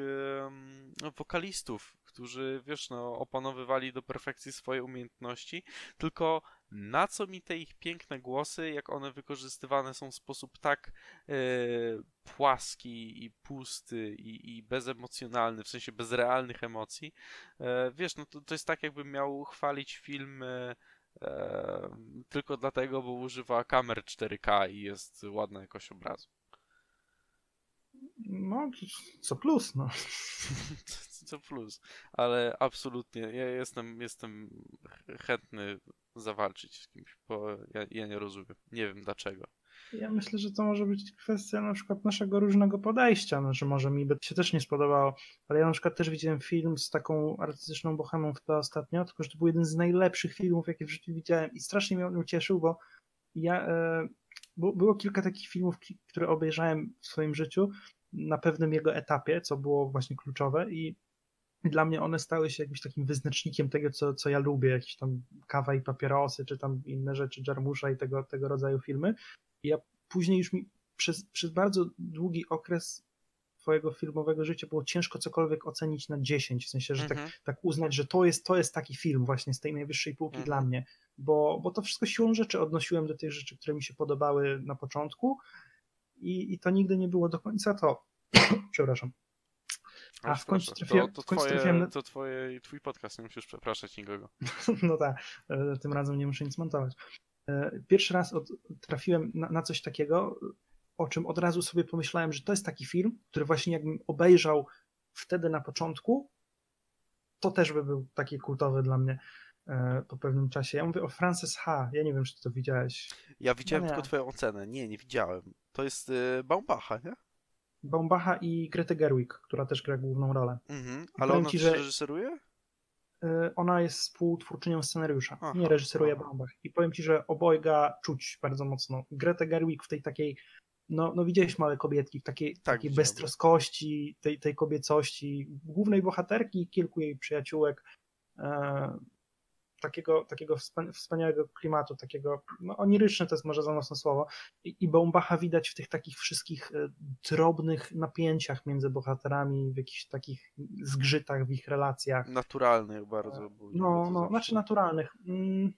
wokalistów, którzy, wiesz, no, opanowywali do perfekcji swoje umiejętności, tylko na co mi te ich piękne głosy, jak one wykorzystywane są w sposób tak e, płaski i pusty i, i bezemocjonalny, w sensie bez realnych emocji, e, wiesz, no to, to jest tak, jakbym miał chwalić film e, e, tylko dlatego, bo używa kamer 4K i jest ładna jakość obrazu. no co plus, no. *laughs* Co- plus. Ale absolutnie, ja jestem, jestem ch- chętny zawalczyć z kimś, bo ja, ja nie rozumiem. Nie wiem dlaczego. Ja myślę, że to może być kwestia na przykład naszego różnego podejścia, no, że może mi by się też nie spodobało, ale ja na przykład też widziałem film z taką artystyczną bohemą chyba ostatnio, tylko że to był jeden z najlepszych filmów, jakie w życiu widziałem i strasznie mnie on ucieszył, bo ja, e, było kilka takich filmów, które obejrzałem w swoim życiu na pewnym jego etapie, co było właśnie kluczowe i dla mnie one stały się jakimś takim wyznacznikiem tego, co, co ja lubię, jakieś tam kawa i papierosy, czy tam inne rzeczy, Jarmusza i tego, tego rodzaju filmy. Ja później już mi przez, przez bardzo długi okres twojego filmowego życia było ciężko cokolwiek ocenić na 10, w sensie, że tak, Mhm. tak uznać, że to jest, to jest taki film właśnie z tej najwyższej półki Mhm. dla mnie, bo, bo to wszystko siłą rzeczy odnosiłem do tych rzeczy, które mi się podobały na początku i, i to nigdy nie było do końca to. *clears throat* Przepraszam. A w końcu trafiłem- to, w to, końcu twoje, trafiłem na- to twoje, twój podcast, nie musisz przepraszać nikogo. *laughs* No tak, e, tym razem nie muszę nic montować. E, Pierwszy raz od, trafiłem na, na coś takiego, o czym od razu sobie pomyślałem, że to jest taki film, który właśnie jakbym obejrzał wtedy na początku, to też by był taki kultowy dla mnie e, po pewnym czasie. Ja mówię o Frances H. Ja nie wiem, czy ty to widziałeś. Ja widziałem nie. tylko twoją ocenę. Nie, nie widziałem. To jest y, Baumbacha, nie? Baumbacha i Greta Gerwig, która też gra główną rolę. Mhm. Ale ona ci, też że- reżyseruje? E, Ona jest współtwórczynią scenariusza, Aha, nie reżyseruje aha. Baumbach. I powiem ci, że obojga czuć bardzo mocno. Greta Gerwig w tej takiej, no, no widziałeś małe kobietki, w takiej, Tak, takiej beztroskości, tej, tej kobiecości, głównej bohaterki i kilku jej przyjaciółek. E, takiego, takiego wspania- wspaniałego klimatu, takiego, no oniryczne to jest może za mocne słowo. I, i Baumbacha widać w tych takich wszystkich e, drobnych napięciach między bohaterami, w jakichś takich zgrzytach w ich relacjach. Naturalny bardzo. nie No, no, znaczy naturalnych. Mm,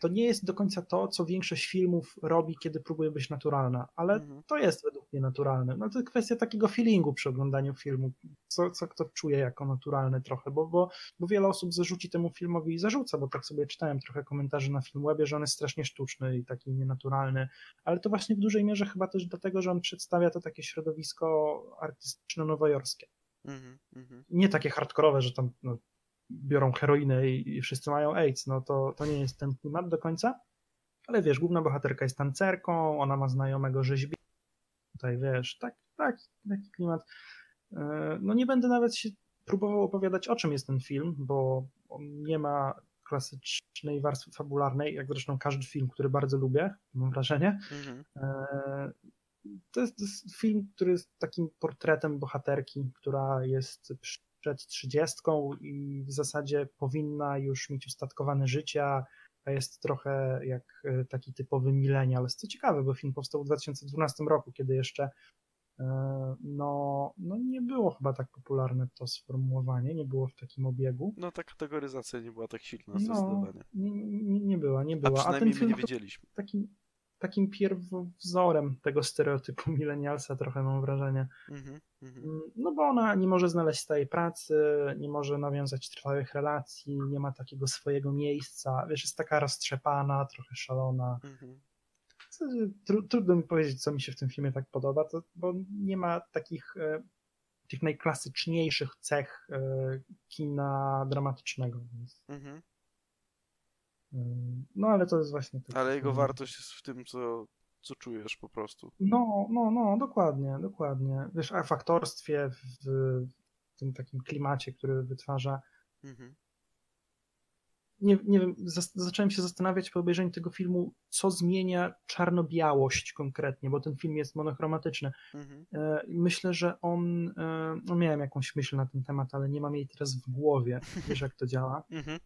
to nie jest do końca to, co większość filmów robi, kiedy próbuje być naturalna, ale Mhm. to jest według mnie naturalne. No to kwestia takiego feelingu przy oglądaniu filmu, co, co kto czuje jako naturalne trochę, bo, bo, bo wiele osób zarzuci temu filmowi i zarzuca, bo tak sobie czytałem trochę komentarzy na Filmwebie, że on jest strasznie sztuczny i taki nienaturalny, ale to właśnie w dużej mierze chyba też dlatego, że on przedstawia to takie środowisko artystyczno-nowojorskie. Mhm, mhm. Nie takie hardkorowe, że tam no, biorą heroinę i, i wszyscy mają AIDS, no to, to nie jest ten klimat do końca, ale wiesz, główna bohaterka jest tancerką, ona ma znajomego rzeźbiarza, tutaj wiesz, tak, tak, taki klimat. E, No nie będę nawet się próbował opowiadać o czym jest ten film, bo on nie ma klasycznej warstwy fabularnej, jak zresztą każdy film, który bardzo lubię, mam wrażenie. Mhm. E, To jest, to jest film, który jest takim portretem bohaterki, która jest przed trzydziestką i w zasadzie powinna już mieć ustatkowane życie, a jest trochę jak e, taki typowy milenial. Co ciekawe, bo film powstał w 2012 roku, kiedy jeszcze e, no, no nie było chyba tak popularne to sformułowanie, nie było w takim obiegu. No ta kategoryzacja nie była tak silna No, zdecydowanie. nie, nie, nie była, nie A była. A, przynajmniej my film nie wiedzieliśmy. takim, takim pierwowzorem tego stereotypu milenialsa trochę mam wrażenie. Mhm, No bo ona nie może znaleźć stałej pracy, nie może nawiązać trwałych relacji, nie ma takiego swojego miejsca, wiesz, jest taka roztrzepana, trochę szalona. Mhm. Tru, trudno mi powiedzieć, co mi się w tym filmie tak podoba, to, bo nie ma takich e, tych najklasyczniejszych cech e, kina dramatycznego. Więc, Mhm. mm, no ale to jest właśnie. Ale jego wartość jest w tym, co, co czujesz po prostu. No, no, no, dokładnie, dokładnie. Wiesz, a w aktorstwie, w, w tym takim klimacie, który wytwarza. Mhm. Nie, nie wiem, zacząłem się zastanawiać po obejrzeniu tego filmu, co zmienia czarno-białość konkretnie, bo ten film jest monochromatyczny. Mhm. E, Myślę, że on, e, no miałem jakąś myśl na ten temat, ale nie mam jej teraz w głowie. Wiesz, jak to działa? *laughs* Mhm.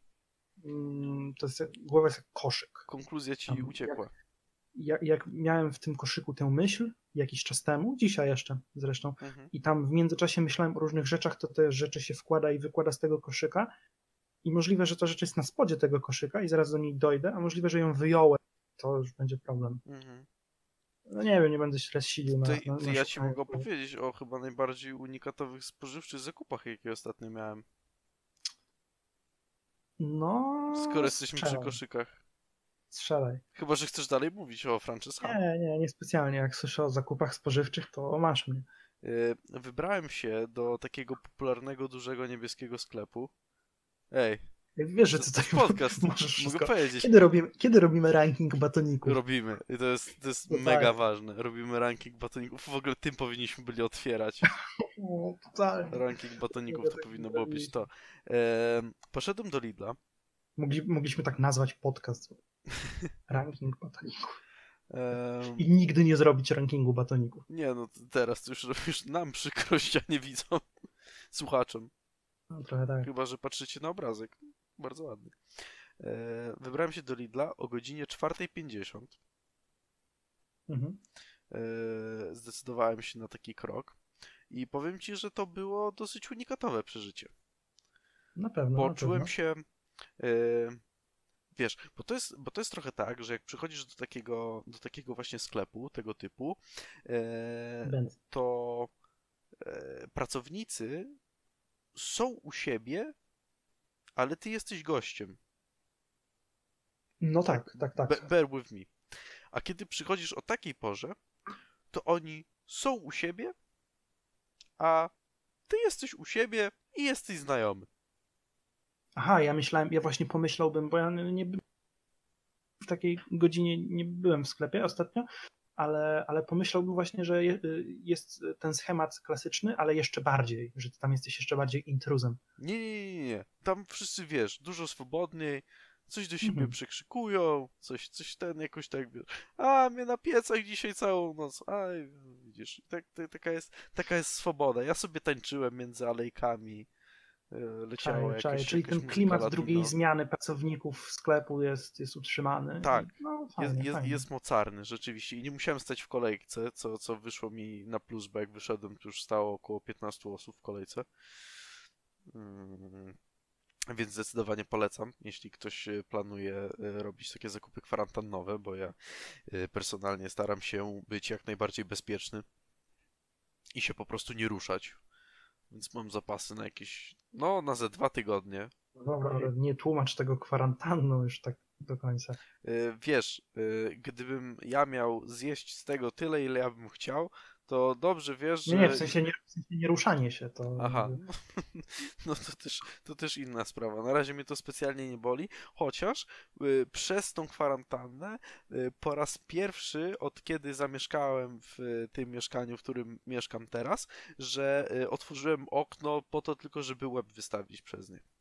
Mm, To jest, głowa jest jak koszyk. Konkluzja ci Tam, uciekła. Jak, jak miałem w tym koszyku tę myśl jakiś czas temu, dzisiaj jeszcze zresztą, Mhm. i tam w międzyczasie myślałem o różnych rzeczach, to te rzeczy się wkłada i wykłada z tego koszyka i możliwe, że ta rzecz jest na spodzie tego koszyka i zaraz do niej dojdę, a możliwe, że ją wyjąłem, to już będzie problem. Mhm. No nie wiem, nie będę się teraz silił na, na, na ja ci mogę tego. opowiedzieć o chyba najbardziej unikatowych spożywczych zakupach, jakie ostatnio miałem. No, Skoro jesteśmy przy koszykach. Strzelaj. Chyba, że chcesz dalej mówić o Frances Ha. Nie, nie, nie specjalnie. Jak słyszę o zakupach spożywczych, to masz mnie. Y, Wybrałem się do takiego popularnego, dużego niebieskiego sklepu. Ej, Wiesz, że to, to tutaj podcast. *laughs* możesz Mogę powiedzieć. Kiedy robimy, kiedy robimy ranking batoników? Robimy. I to jest, to jest No tak. mega ważne. Robimy ranking batoników. W ogóle tym powinniśmy byli otwierać. *laughs* O, totalnie. Ranking batoników to tak powinno było być to. Em, poszedłem do Lidla. Mogli, mogliśmy tak nazwać podcast. Ranking batoników. I nigdy nie zrobić rankingu batoników. nie, no teraz to już robisz nam przykrość, *laughs* a nie widzom. Słuchaczom. No, trochę tak. Chyba, że patrzycie na obrazek. Bardzo ładny. E, wybrałem się do Lidla o godzinie 4.50. Mhm. E, zdecydowałem się na taki krok. I powiem ci, że to było dosyć unikatowe przeżycie. Na pewno. Bo na czułem pewno. się. e, wiesz, bo to, jest, bo to jest trochę tak, że jak przychodzisz do takiego, do takiego właśnie sklepu tego typu, e, to e, pracownicy są u siebie, ale ty jesteś gościem. No tak, tak, tak. Be- bear with me. A kiedy przychodzisz o takiej porze, to oni są u siebie, a ty jesteś u siebie i jesteś znajomy. Aha, ja myślałem, ja właśnie pomyślałbym, bo ja nie w takiej godzinie nie byłem w sklepie ostatnio, ale, ale pomyślałbym właśnie, że je, jest ten schemat klasyczny, ale jeszcze bardziej, że ty tam jesteś jeszcze bardziej intruzem. Nie, nie, nie, nie. Tam wszyscy, wiesz, dużo swobodniej, coś do siebie Mhm. przekrzykują, coś, coś ten jakoś tak, wiesz, a mnie na piecach dzisiaj całą noc, a widzisz, tak, tak, taka, jest, taka jest swoboda. Ja sobie tańczyłem między alejkami, leciało Czaję, jakieś, czaję. Czyli jakaś ten klimat drugiej zmiany pracowników sklepu jest, jest utrzymany. Tak. No, Jest, fajnie, jest, fajnie. jest mocarny, rzeczywiście. I nie musiałem stać w kolejce, co, co wyszło mi na plus, bo jak wyszedłem, to już stało około 15 osób w kolejce. Mm. Więc zdecydowanie polecam, jeśli ktoś e, planuje e, robić takie zakupy kwarantannowe, bo ja e, personalnie staram się być jak najbardziej bezpieczny i się po prostu nie ruszać. Więc mam zapasy na jakieś, no na ze dwa tygodnie. No dobra, ale nie tłumacz tego kwarantanną już tak do końca. Wiesz, gdybym ja miał zjeść z tego tyle, ile ja bym chciał, to dobrze wiesz, że... Nie, w sensie nie, w sensie nie ruszanie się. To... Aha, *laughs* no to też, to też inna sprawa. Na razie mnie to specjalnie nie boli, chociaż y, przez tą kwarantannę y, po raz pierwszy od kiedy zamieszkałem w y, tym mieszkaniu, w którym mieszkam teraz, że y, otworzyłem okno po to tylko, żeby łeb wystawić przez nie.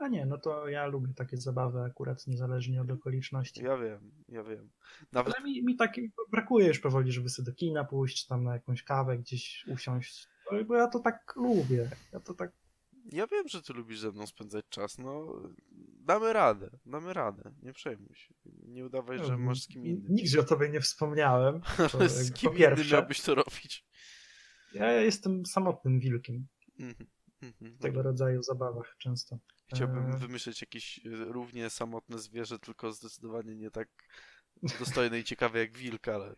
A nie, no to ja lubię takie zabawy akurat niezależnie od okoliczności. Ja wiem, ja wiem. Nawet... Ale mi, mi tak brakuje już powoli, żeby sobie do kina pójść, tam na jakąś kawę gdzieś usiąść, bo ja to tak lubię. Ja to tak... Ja wiem, że ty lubisz ze mną spędzać czas, no damy radę, damy radę, nie przejmuj się. Nie udawaj, że masz z kim innym. Nigdzie o tobie nie wspomniałem. *laughs* Ale z kim innym miałbyś to robić? Ja jestem samotnym wilkiem. Mhm. Mhm, tego rodzaju zabawach często. Chciałbym e... wymyśleć jakieś e, równie samotne zwierzę, tylko zdecydowanie nie tak dostojne i ciekawe jak wilk, ale...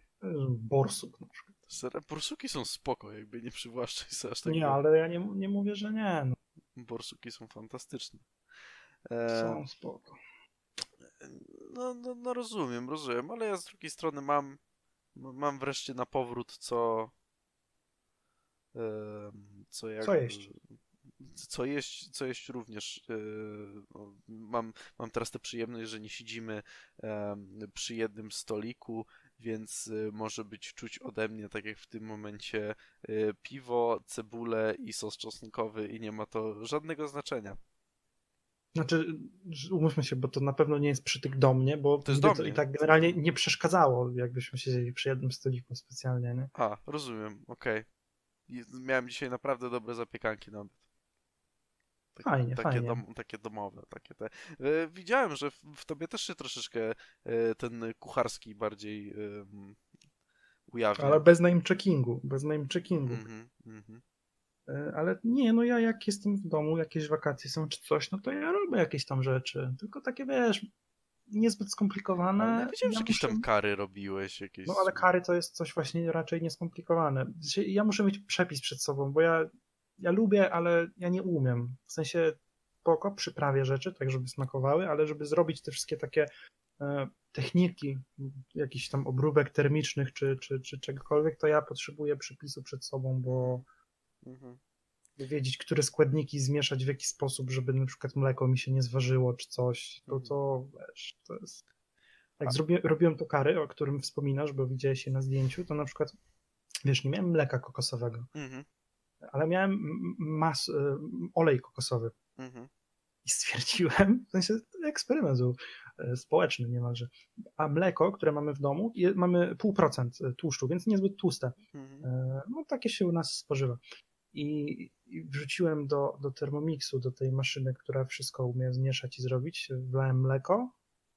Borsuk na przykład. Borsuki są spoko, jakby nie przywłaszczaj sobie aż tak. Nie, ale ja nie, nie mówię, że nie. No. Borsuki są fantastyczne. E... Są spoko. No, no, no rozumiem, rozumiem, ale ja z drugiej strony mam mam wreszcie na powrót co co jak... Co jeść? Co jeść, co jeść również. E, no, mam, mam teraz tę przyjemność, że nie siedzimy przy jednym stoliku, więc e, może być czuć ode mnie, tak jak w tym momencie, e, piwo, cebulę i sos czosnkowy i nie ma to żadnego znaczenia. Znaczy, umówmy się, bo to na pewno nie jest przytyk do mnie, bo to, jest do to i tak generalnie nie przeszkadzało, jakbyśmy siedzieli przy jednym stoliku specjalnie, nie? A, rozumiem, okej. Okay. Miałem dzisiaj naprawdę dobre zapiekanki nawet. Takie, fajnie, takie, fajnie. Dom, takie domowe, takie te. E, widziałem, że w, w, tobie też się troszeczkę e, ten kucharski bardziej e, ujawnia. Ale bez name checkingu, bez name checkingu. Mm -hmm, e, ale nie, no ja jak jestem w domu, jakieś wakacje są czy coś, no to ja robię jakieś tam rzeczy. Tylko takie, wiesz, niezbyt skomplikowane. Ale ja wiedziałem, ja że jakieś muszę... tam kary robiłeś. Jakieś... No ale kary to jest coś właśnie raczej nieskomplikowane. Ja muszę mieć przepis przed sobą, bo ja ja lubię, ale ja nie umiem. W sensie spoko, przyprawię rzeczy, tak żeby smakowały, ale żeby zrobić te wszystkie takie e, techniki, jakichś tam obróbek termicznych czy, czy, czy czegokolwiek, to ja potrzebuję przypisu przed sobą, bo mhm. wiedzieć, które składniki zmieszać w jaki sposób, żeby na przykład mleko mi się nie zważyło czy coś, to to wiesz, to jest... Jak zrobi, robiłem to kary, o którym wspominasz, bo widziałeś je na zdjęciu, to na przykład, wiesz, nie miałem mleka kokosowego. Mhm ale miałem mas, y, olej kokosowy. Mhm. I stwierdziłem, w sensie eksperyment był y, społeczny niemalże, a mleko, które mamy w domu, je, mamy pół procent y, tłuszczu, więc niezbyt tłuste. Mhm. No takie się u nas spożywa. I, i wrzuciłem do, do Thermomixu, do tej maszyny, która wszystko umie zmieszać i zrobić, wlałem mleko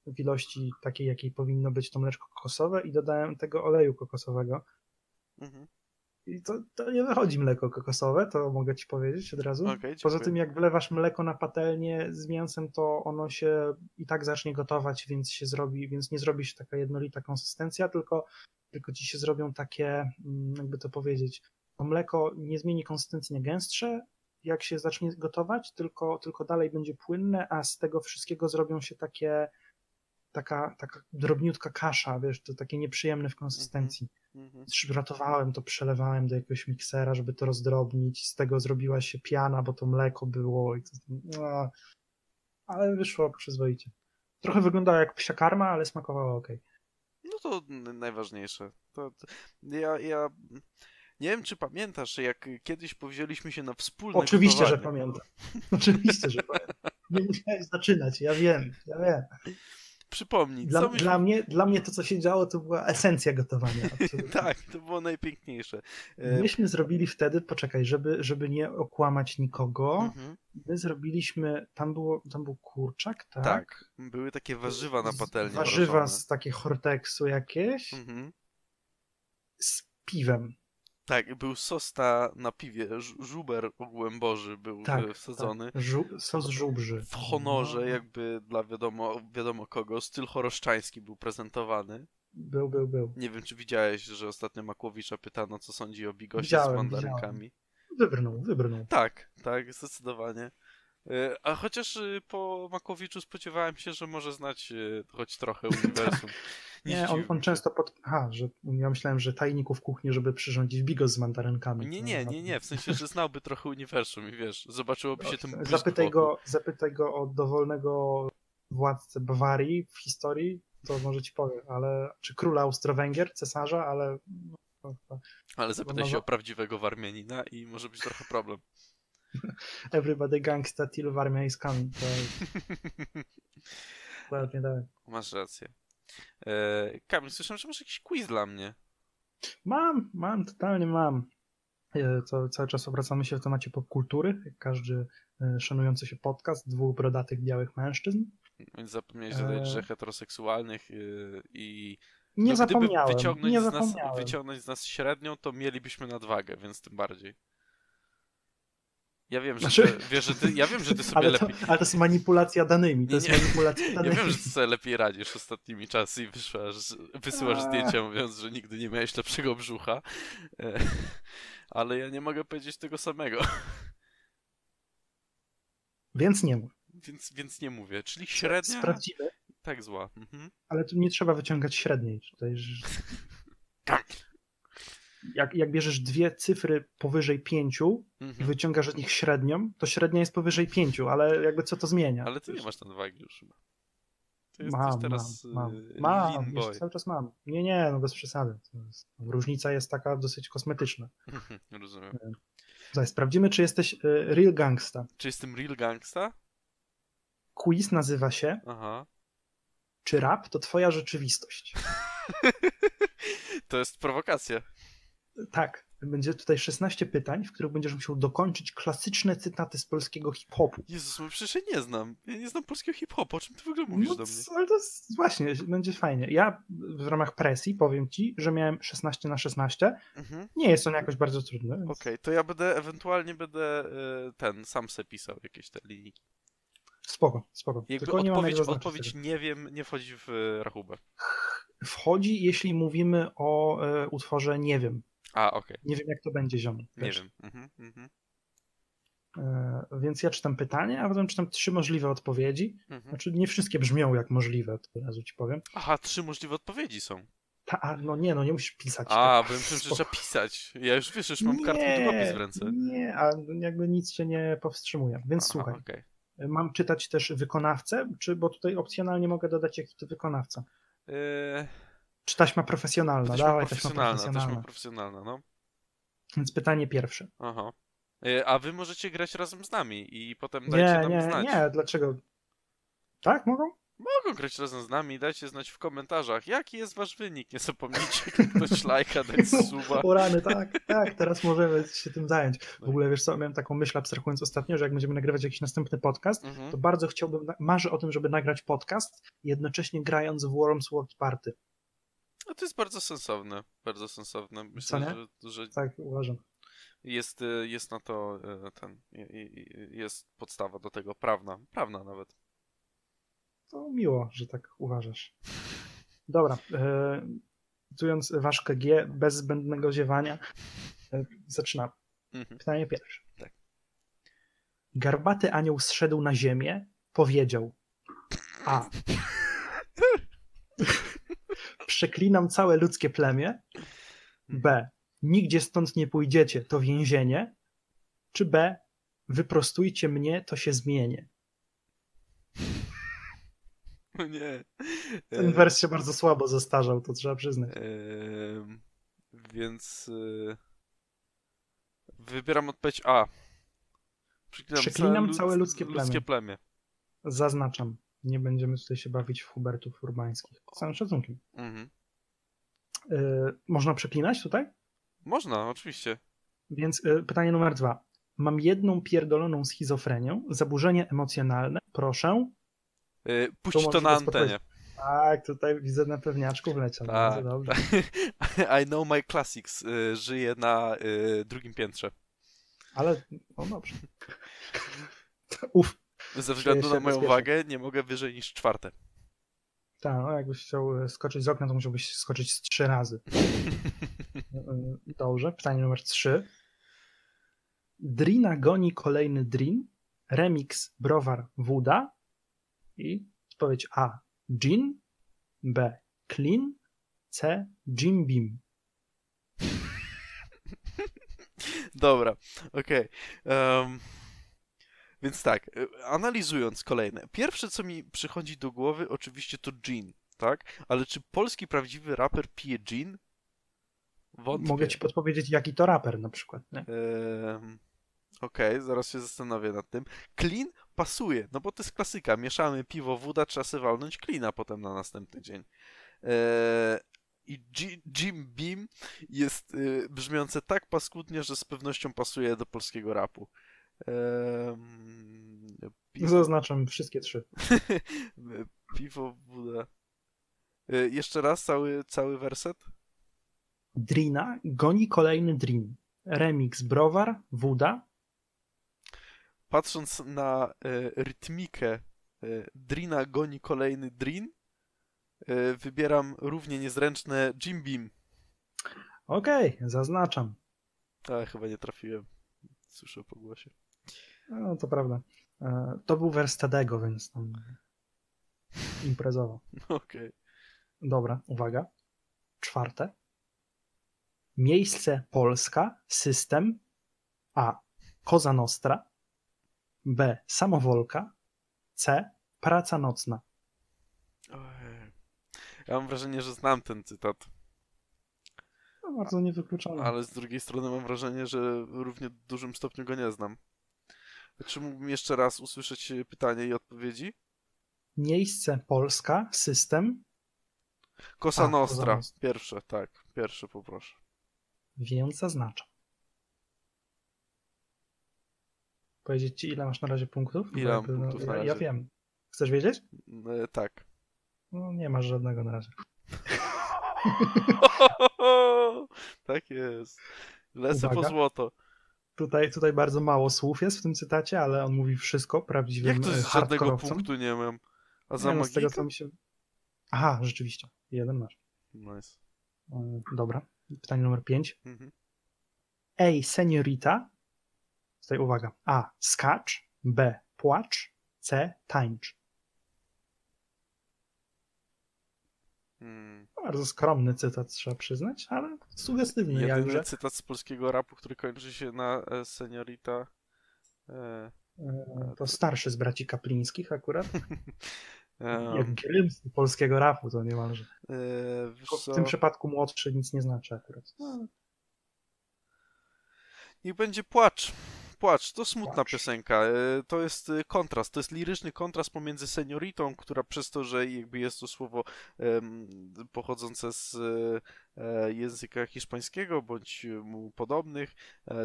w ilości takiej, jakiej powinno być to mleczko kokosowe i dodałem tego oleju kokosowego. Mhm. I to, to nie wychodzi mleko kokosowe, to mogę ci powiedzieć od razu. Okay, Poza tym, jak wlewasz mleko na patelnię z mięsem, to ono się i tak zacznie gotować, więc się zrobi, więc nie zrobi się taka jednolita konsystencja, tylko, tylko ci się zrobią takie, mm, jakby to powiedzieć, to mleko nie zmieni konsystencji na gęstsze, jak się zacznie gotować, tylko, tylko dalej będzie płynne, a z tego wszystkiego zrobią się takie taka, taka drobniutka kasza, wiesz, to takie nieprzyjemne w konsystencji. Mm -hmm. to, przelewałem do jakiegoś miksera, żeby to rozdrobnić, z tego zrobiła się piana, bo to mleko było i to, no, ale wyszło przyzwoicie. Trochę wyglądała jak psia karma, ale smakowała ok. No to najważniejsze. To, to, ja, ja nie wiem, czy pamiętasz, jak kiedyś powzięliśmy się na wspólne Oczywiście, gotowanie. że pamiętam. Oczywiście, że pamiętam. Nie musiałeś zaczynać, ja wiem, ja wiem. Przypomnij. Dla, dla, mnie, dla mnie to, co się działo, to była esencja gotowania. *laughs* tak, to było najpiękniejsze. E, Myśmy zrobili wtedy, poczekaj, żeby, żeby nie okłamać nikogo, mhm. my zrobiliśmy, tam, było, tam był kurczak, tak? Tak, były takie warzywa na patelni. Warzywa z takie horteksu jakieś, mhm. z piwem. Tak, był sos na, na piwie, żuber ogółem boży był Tak, e, wsadzony. Tak. Żu- sos żubrzy. W honorze, No, jakby dla wiadomo, wiadomo kogo, styl choroszczański był prezentowany. Był, był, był. Nie wiem, czy widziałeś, że ostatnio Makłowicza pytano, co sądzi o bigosie z Widziałem, mandarynkami. Wybrnął, wybrnął. Tak, tak, zdecydowanie. E, A chociaż e, po Makłowiczu spodziewałem się, że może znać e, choć trochę uniwersum. *laughs* Nie, on, on często pod... Aha, że ja myślałem, że tajników kuchni, żeby przyrządzić bigos z mandarynkami. Nie, nie, nie, nie, w sensie, że znałby trochę uniwersum i wiesz, zobaczyłoby się tym błysk Zapytaj go, zapytaj go o dowolnego władcę Bawarii w historii, to może ci powie, ale czy króla Austro-Węgier, cesarza, ale no, Ale zapytaj się o prawdziwego Warmianina i może być trochę problem. *laughs* everybody gangsta till Warmia is coming. To dokładnie tak. Masz rację. E, Kamil, słyszałem, że masz jakiś quiz dla mnie. Mam, mam, totalnie mam. E, Co, cały czas obracamy się w temacie popkultury, jak każdy e, szanujący się podcast dwóch brodatych białych mężczyzn. Więc zapomniałeś dodać, E. że heteroseksualnych e, i Nie no, gdyby zapomniałem, wyciągnąć, nie z nas, wyciągnąć z nas średnią, to mielibyśmy nadwagę, więc tym bardziej. Ja wiem, że Znaczy- ty, wiesz, że ty, ja wiem, że ty sobie Ale to, lepiej. ale to jest manipulacja danymi, to Nie, jest manipulacja Ja danymi. wiem, że ty sobie lepiej radzisz ostatnimi czasy i wysyłasz, wysyłasz A. zdjęcia mówiąc, że nigdy nie miałeś lepszego brzucha. E, *laughs* Ale ja nie mogę powiedzieć tego samego, Więc nie mów. więc, więc nie mówię. Czyli średnia Sprawdzimy, tak zła. Mhm. ale tu nie trzeba wyciągać średniej. Tutaj, jak, jak bierzesz dwie cyfry powyżej pięciu i Mhm. wyciągasz z nich średnią, to średnia jest powyżej pięciu, ale jakby co to zmienia? Ale ty nie masz nadwagi już chyba. Ty Mam, teraz mam, mam. y, Mam, jeszcze cały czas mam. Nie, nie, no bez przesady. Jest, różnica jest taka dosyć kosmetyczna. Mhm, Rozumiem. Tutaj sprawdzimy, czy jesteś y, real gangsta. Czy jestem real gangsta? Quiz nazywa się Aha. Czy rap to twoja rzeczywistość? *laughs* To jest prowokacja. Tak. Będzie tutaj 16 pytań, w których będziesz musiał dokończyć klasyczne cytaty z polskiego hip-hopu. Jezus, no przecież ja nie znam. Ja nie znam polskiego hip-hopu. O czym ty w ogóle mówisz No, do mnie? ale to jest, właśnie, będzie fajnie. Ja w ramach presji powiem ci, że miałem 16 na 16. Mhm. Nie jest on jakoś bardzo trudny. Więc... Okej, to ja będę, ewentualnie będę y, ten, sam se pisał jakieś te linijki. Spoko, spoko. Jakby Tylko nie odpowiedź, zaznaczyć odpowiedź nie wiem, nie wchodzi w y, rachubę. Wchodzi, jeśli mówimy o e, utworze Nie wiem. A, okej, Nie wiem, jak to będzie ziom. nie wiem. Mhm, mhm, E, więc ja czytam pytanie, a potem czytam trzy możliwe odpowiedzi. mhm. Znaczy, nie wszystkie brzmią jak możliwe, to od razu ci powiem. Aha, trzy możliwe odpowiedzi są. Ta, no nie, no nie musisz pisać. A, tak. bo ja myślałem, że trzeba pisać. Ja już wiesz, już mam kartkę długopis w ręce. Nie, a jakby nic się nie powstrzymuje. Więc Aha, słuchaj, okej. mam czytać też wykonawcę, czy bo tutaj opcjonalnie mogę dodać jaki to wykonawca. Eee, Czy taśma profesjonalna? Taśma Dawaj, taśma profesjonalna, profesjonalna. taśma profesjonalna, no. Więc pytanie pierwsze. Aha. E, A wy możecie grać razem z nami i potem Nie, dajcie nam nie, znać. nie, dlaczego? Tak, mogą? Mogą grać razem z nami, dajcie znać w komentarzach, jaki jest wasz wynik. Nie zapomnijcie kliknąć lajka, dać *laughs* suba. O rany, tak, tak, teraz możemy się tym zająć. W ogóle, wiesz co, miałem taką myśl abstrahując ostatnio, że jak będziemy nagrywać jakiś następny podcast, Mhm. to bardzo chciałbym, marzę o tym, żeby nagrać podcast, jednocześnie grając w Worms World Party. No to jest bardzo sensowne, bardzo sensowne. Myślę, że, że Tak, uważam. jest, e, jest na to e, ten, jest podstawa do tego, prawna, prawna nawet. To miło, że tak uważasz. Dobra, e, cytując ważkę G, bez zbędnego ziewania, e, zaczynamy. Mhm. Pytanie pierwsze. Tak. Garbaty anioł zszedł na ziemię, powiedział A. Przeklinam całe ludzkie plemię. B. Nigdzie stąd nie pójdziecie, to więzienie. Czy B. Wyprostujcie mnie, to się zmienię. *laughs* No nie. Ten E, wers się bardzo słabo zestarzał, to trzeba przyznać. Em, więc e, wybieram odpowiedź A. Przeklinam, Przeklinam lud- całe ludzkie ludzkie plemię. Zaznaczam. Nie będziemy tutaj się bawić w Hubertów urbańskich. Z całym szacunkiem. Mhm. Yy, można przeklinać tutaj? Można, oczywiście. Więc yy, pytanie numer dwa. Mam jedną pierdoloną schizofrenię, zaburzenie emocjonalne. Proszę. To Puść to na antenie. Tak, tutaj widzę na pewniaczku wleciał. Tak, Bardzo dobrze. *laughs* I know my classics. y, Żyje na y, drugim piętrze. Ale, no dobrze. *laughs* Uf, Ze względu na moją wagę nie mogę wyżej niż czwarte. tak, no jakbyś chciał e, skoczyć z okna, to musiałbyś skoczyć z trzy razy. E, *laughs* Dobrze, pytanie numer trzy. Drina goni kolejny Drin, remix Browar Wuda i odpowiedź A. Gin, B. Clean, C. Jim Beam. *laughs* Dobra, okej. Em, więc tak, y, analizując kolejne. Pierwsze, co mi przychodzi do głowy, oczywiście to gin, tak? Ale czy polski prawdziwy raper pije gin? Wątpię. Mogę ci podpowiedzieć, jaki to raper na przykład. Nie? Em, Okej, zaraz się zastanowię nad tym. Clean pasuje, no bo to jest klasyka. Mieszamy piwo, woda, trzeba sobie walnąć cleana potem na następny dzień. E, I G- Jim Beam jest y, brzmiące tak paskudnie, że z pewnością pasuje do polskiego rapu. Piwo, Zaznaczam wszystkie trzy. *laughs* piwo, woda. E, Jeszcze raz cały, cały werset? Drina goni kolejny Drin. Remix Browar Wuda. patrząc na e, rytmikę e, Drina goni kolejny Drin, e, wybieram równie niezręczne Jim Beam. Okej, zaznaczam. Ale chyba nie trafiłem. Słyszę po głosie. No, to prawda. E, To był wers Tedego, więc tam imprezowo. *laughs* Okej. Dobra, uwaga. Czwarte. Miejsce Polska, system A. Koza Nostra B. Samowolka C. Praca nocna. Ojej. Ja mam wrażenie, że znam ten cytat, No, bardzo niewykluczone. ale z drugiej strony mam wrażenie, że w równie dużym stopniu go nie znam. Czy mógłbym jeszcze raz usłyszeć e, pytanie i odpowiedzi? Miejsce Polska, system Cosa A, Cosa Nostra. Pierwsze, tak. Pierwsze poproszę. więc zaznaczam. Powiedzieć ci, ile masz na razie punktów? Ile Bo mam jakby, punktów ja, na ja razie? wiem. Chcesz wiedzieć? E, tak. No, nie masz żadnego na razie. *laughs* *laughs* tak jest. Lecę po Uwaga. złoto. Tutaj, tutaj bardzo mało słów jest w tym cytacie, ale on mówi wszystko prawdziwym Jak to e, z żadnego punktu nie mam? A za Nie, no, z tego co mi się... Aha, rzeczywiście. Jeden masz. Nice. E, Dobra. Pytanie numer 5. Mhm. Ej, seniorita. Tutaj uwaga. A. Skacz. B. Płacz. C. Tańcz. Hmm. Bardzo skromny cytat, trzeba przyznać, ale sugestywny Jedyny jakże. cytat z polskiego rapu, który kończy się na e, seniorita. E, E, To starszy z braci Kaplińskich akurat. em, Jak grym z polskiego rapu to niemalże. e, W tym przypadku młodszy nic nie znaczy akurat. No, Niech będzie płacz. Płacz, to smutna Płacz. piosenka. E, To jest e, kontrast, to jest liryczny kontrast pomiędzy senioritą, która przez to, że jakby jest to słowo em, pochodzące z e, języka hiszpańskiego bądź mu podobnych,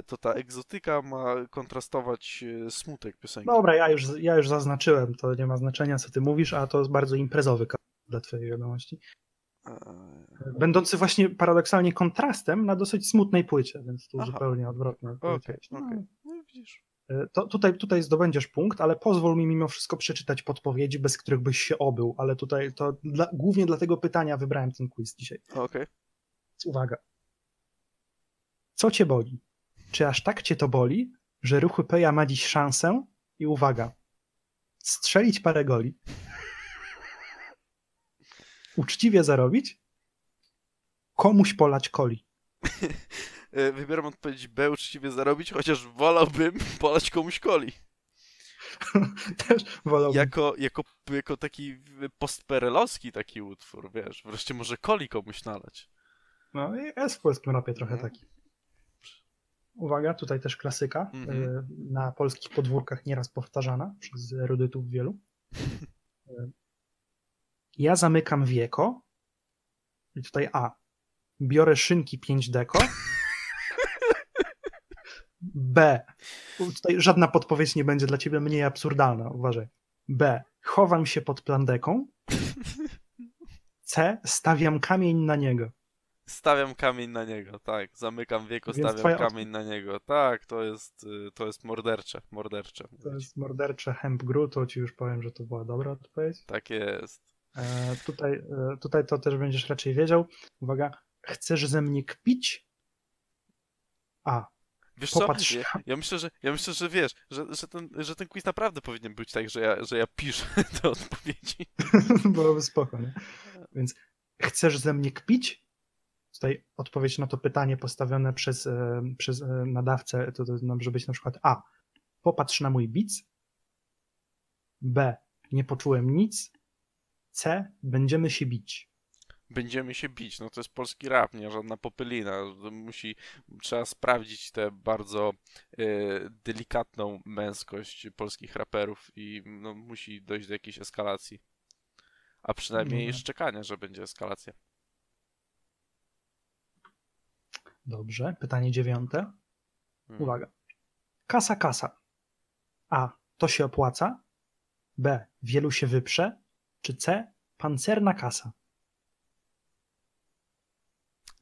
to ta egzotyka ma kontrastować smutek piosenki. Dobra, ja już, ja już zaznaczyłem, to nie ma znaczenia, co ty mówisz, a to jest bardzo imprezowy dla twojej wiadomości. Będący właśnie paradoksalnie kontrastem na dosyć smutnej płycie, więc tu Aha. zupełnie odwrotnie. No, okej. No widzisz. e, to, tutaj, tutaj zdobędziesz punkt, ale pozwól mi mimo wszystko przeczytać podpowiedzi, bez których byś się obył, ale tutaj to dla, głównie dla tego pytania wybrałem ten quiz dzisiaj. Okej. Więc uwaga. Co cię boli? Czy aż tak cię to boli, że ruchy Peja ma dziś szansę? I uwaga. Strzelić parę goli. Uczciwie zarobić? Komuś polać coli. *laughs* E, Wybieram odpowiedź B, uczciwie zarobić, chociaż wolałbym *laughs* polać komuś coli. *laughs* Też wolałbym. Jako, jako, jako taki postperelowski taki utwór, wiesz, wreszcie może coli komuś nalać. No, jest w polskim rapie trochę Mhm. taki. Uwaga, tutaj też klasyka. Mhm. y, Na polskich podwórkach nieraz powtarzana przez erudytów wielu. Ja zamykam wieko. I tutaj A. Biorę szynki 5 deko. B. Tutaj żadna podpowiedź nie będzie dla ciebie mniej absurdalna, uważaj. B. Chowam się pod plandeką. C. Stawiam kamień na niego. Stawiam kamień na niego, tak. Zamykam wieko, Więc stawiam kamień na niego. Tak, to jest, y, to jest mordercze, mordercze. To jest mordercze hemp gru, to ci już powiem, że to była dobra odpowiedź. Tak jest. E, tutaj, e, tutaj to też będziesz raczej wiedział. Uwaga, chcesz ze mnie kpić? A. Wiesz Popatrz. co? Ja, ja myślę, że ja myślę, że wiesz, że, że, ten, że ten quiz naprawdę powinien być tak, że ja, że ja piszę *laughs* te odpowiedzi. *laughs* Byłoby spoko, nie? Więc chcesz ze mnie kpić? Tutaj odpowiedź na to pytanie postawione przez, e, przez e, nadawcę to, to może być na przykład A. Popatrz na mój bic. B. Nie poczułem nic. C. Będziemy się bić. Będziemy się bić. No to jest polski rap, nie żadna popylina. Musi, trzeba sprawdzić tę bardzo e, delikatną męskość polskich raperów i no, musi dojść do jakiejś eskalacji. A przynajmniej Dobra. szczekania, że będzie eskalacja. Dobrze. Pytanie dziewiąte. Hmm. Uwaga. Kasa, kasa. A. To się opłaca. B. Wielu się wyprze. Czy C. Pancerna kasa.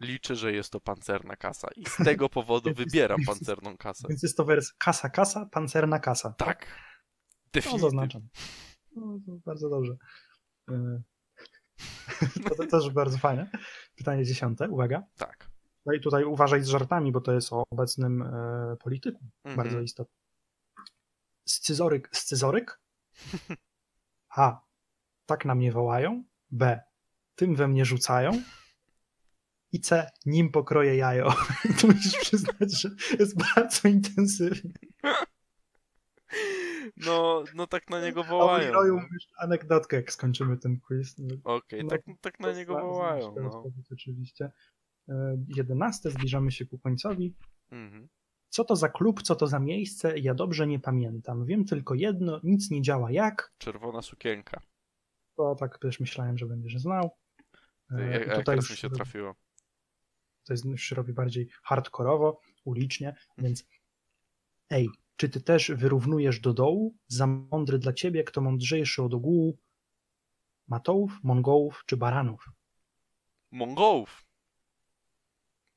Liczę, że jest to pancerna kasa i z tego *laughs* powodu wybieram pancerną kasę. Więc jest to wers kasa, kasa, pancerna kasa. Tak. No, Definitywnie. zaznaczam. No, bardzo dobrze. Yy, *laughs* To, to też bardzo fajne. Pytanie dziesiąte, uwaga. Tak. No i tutaj uważaj z żartami, bo to jest o obecnym e, polityku. Mhm. Bardzo istotne. Scyzoryk, scyzoryk? *laughs* A. Tak na mnie wołają. B. Tym we mnie rzucają. I C. Nim pokroję jajo. *laughs* Tu musisz przyznać, że jest bardzo intensywnie. No, no tak na niego A wołają. Roju no. mówisz anegdotkę, jak skończymy ten quiz. Okej, No, tak, tak na niego wołają. No. Oczywiście. E, Jedenaste, zbliżamy się ku końcowi. Mhm. Co to za klub, co to za miejsce? Ja dobrze nie pamiętam. Wiem tylko jedno, nic nie działa jak. Czerwona sukienka. To tak też myślałem, że będziesz znał. E, Jak, i jak tutaj już mi się trafiło. To jest, już się robi bardziej hardkorowo, ulicznie, więc ej, czy ty też wyrównujesz do dołu? Za mądry dla ciebie, kto mądrzejszy od ogółu? Matołów, Mongołów czy Baranów? Mongołów.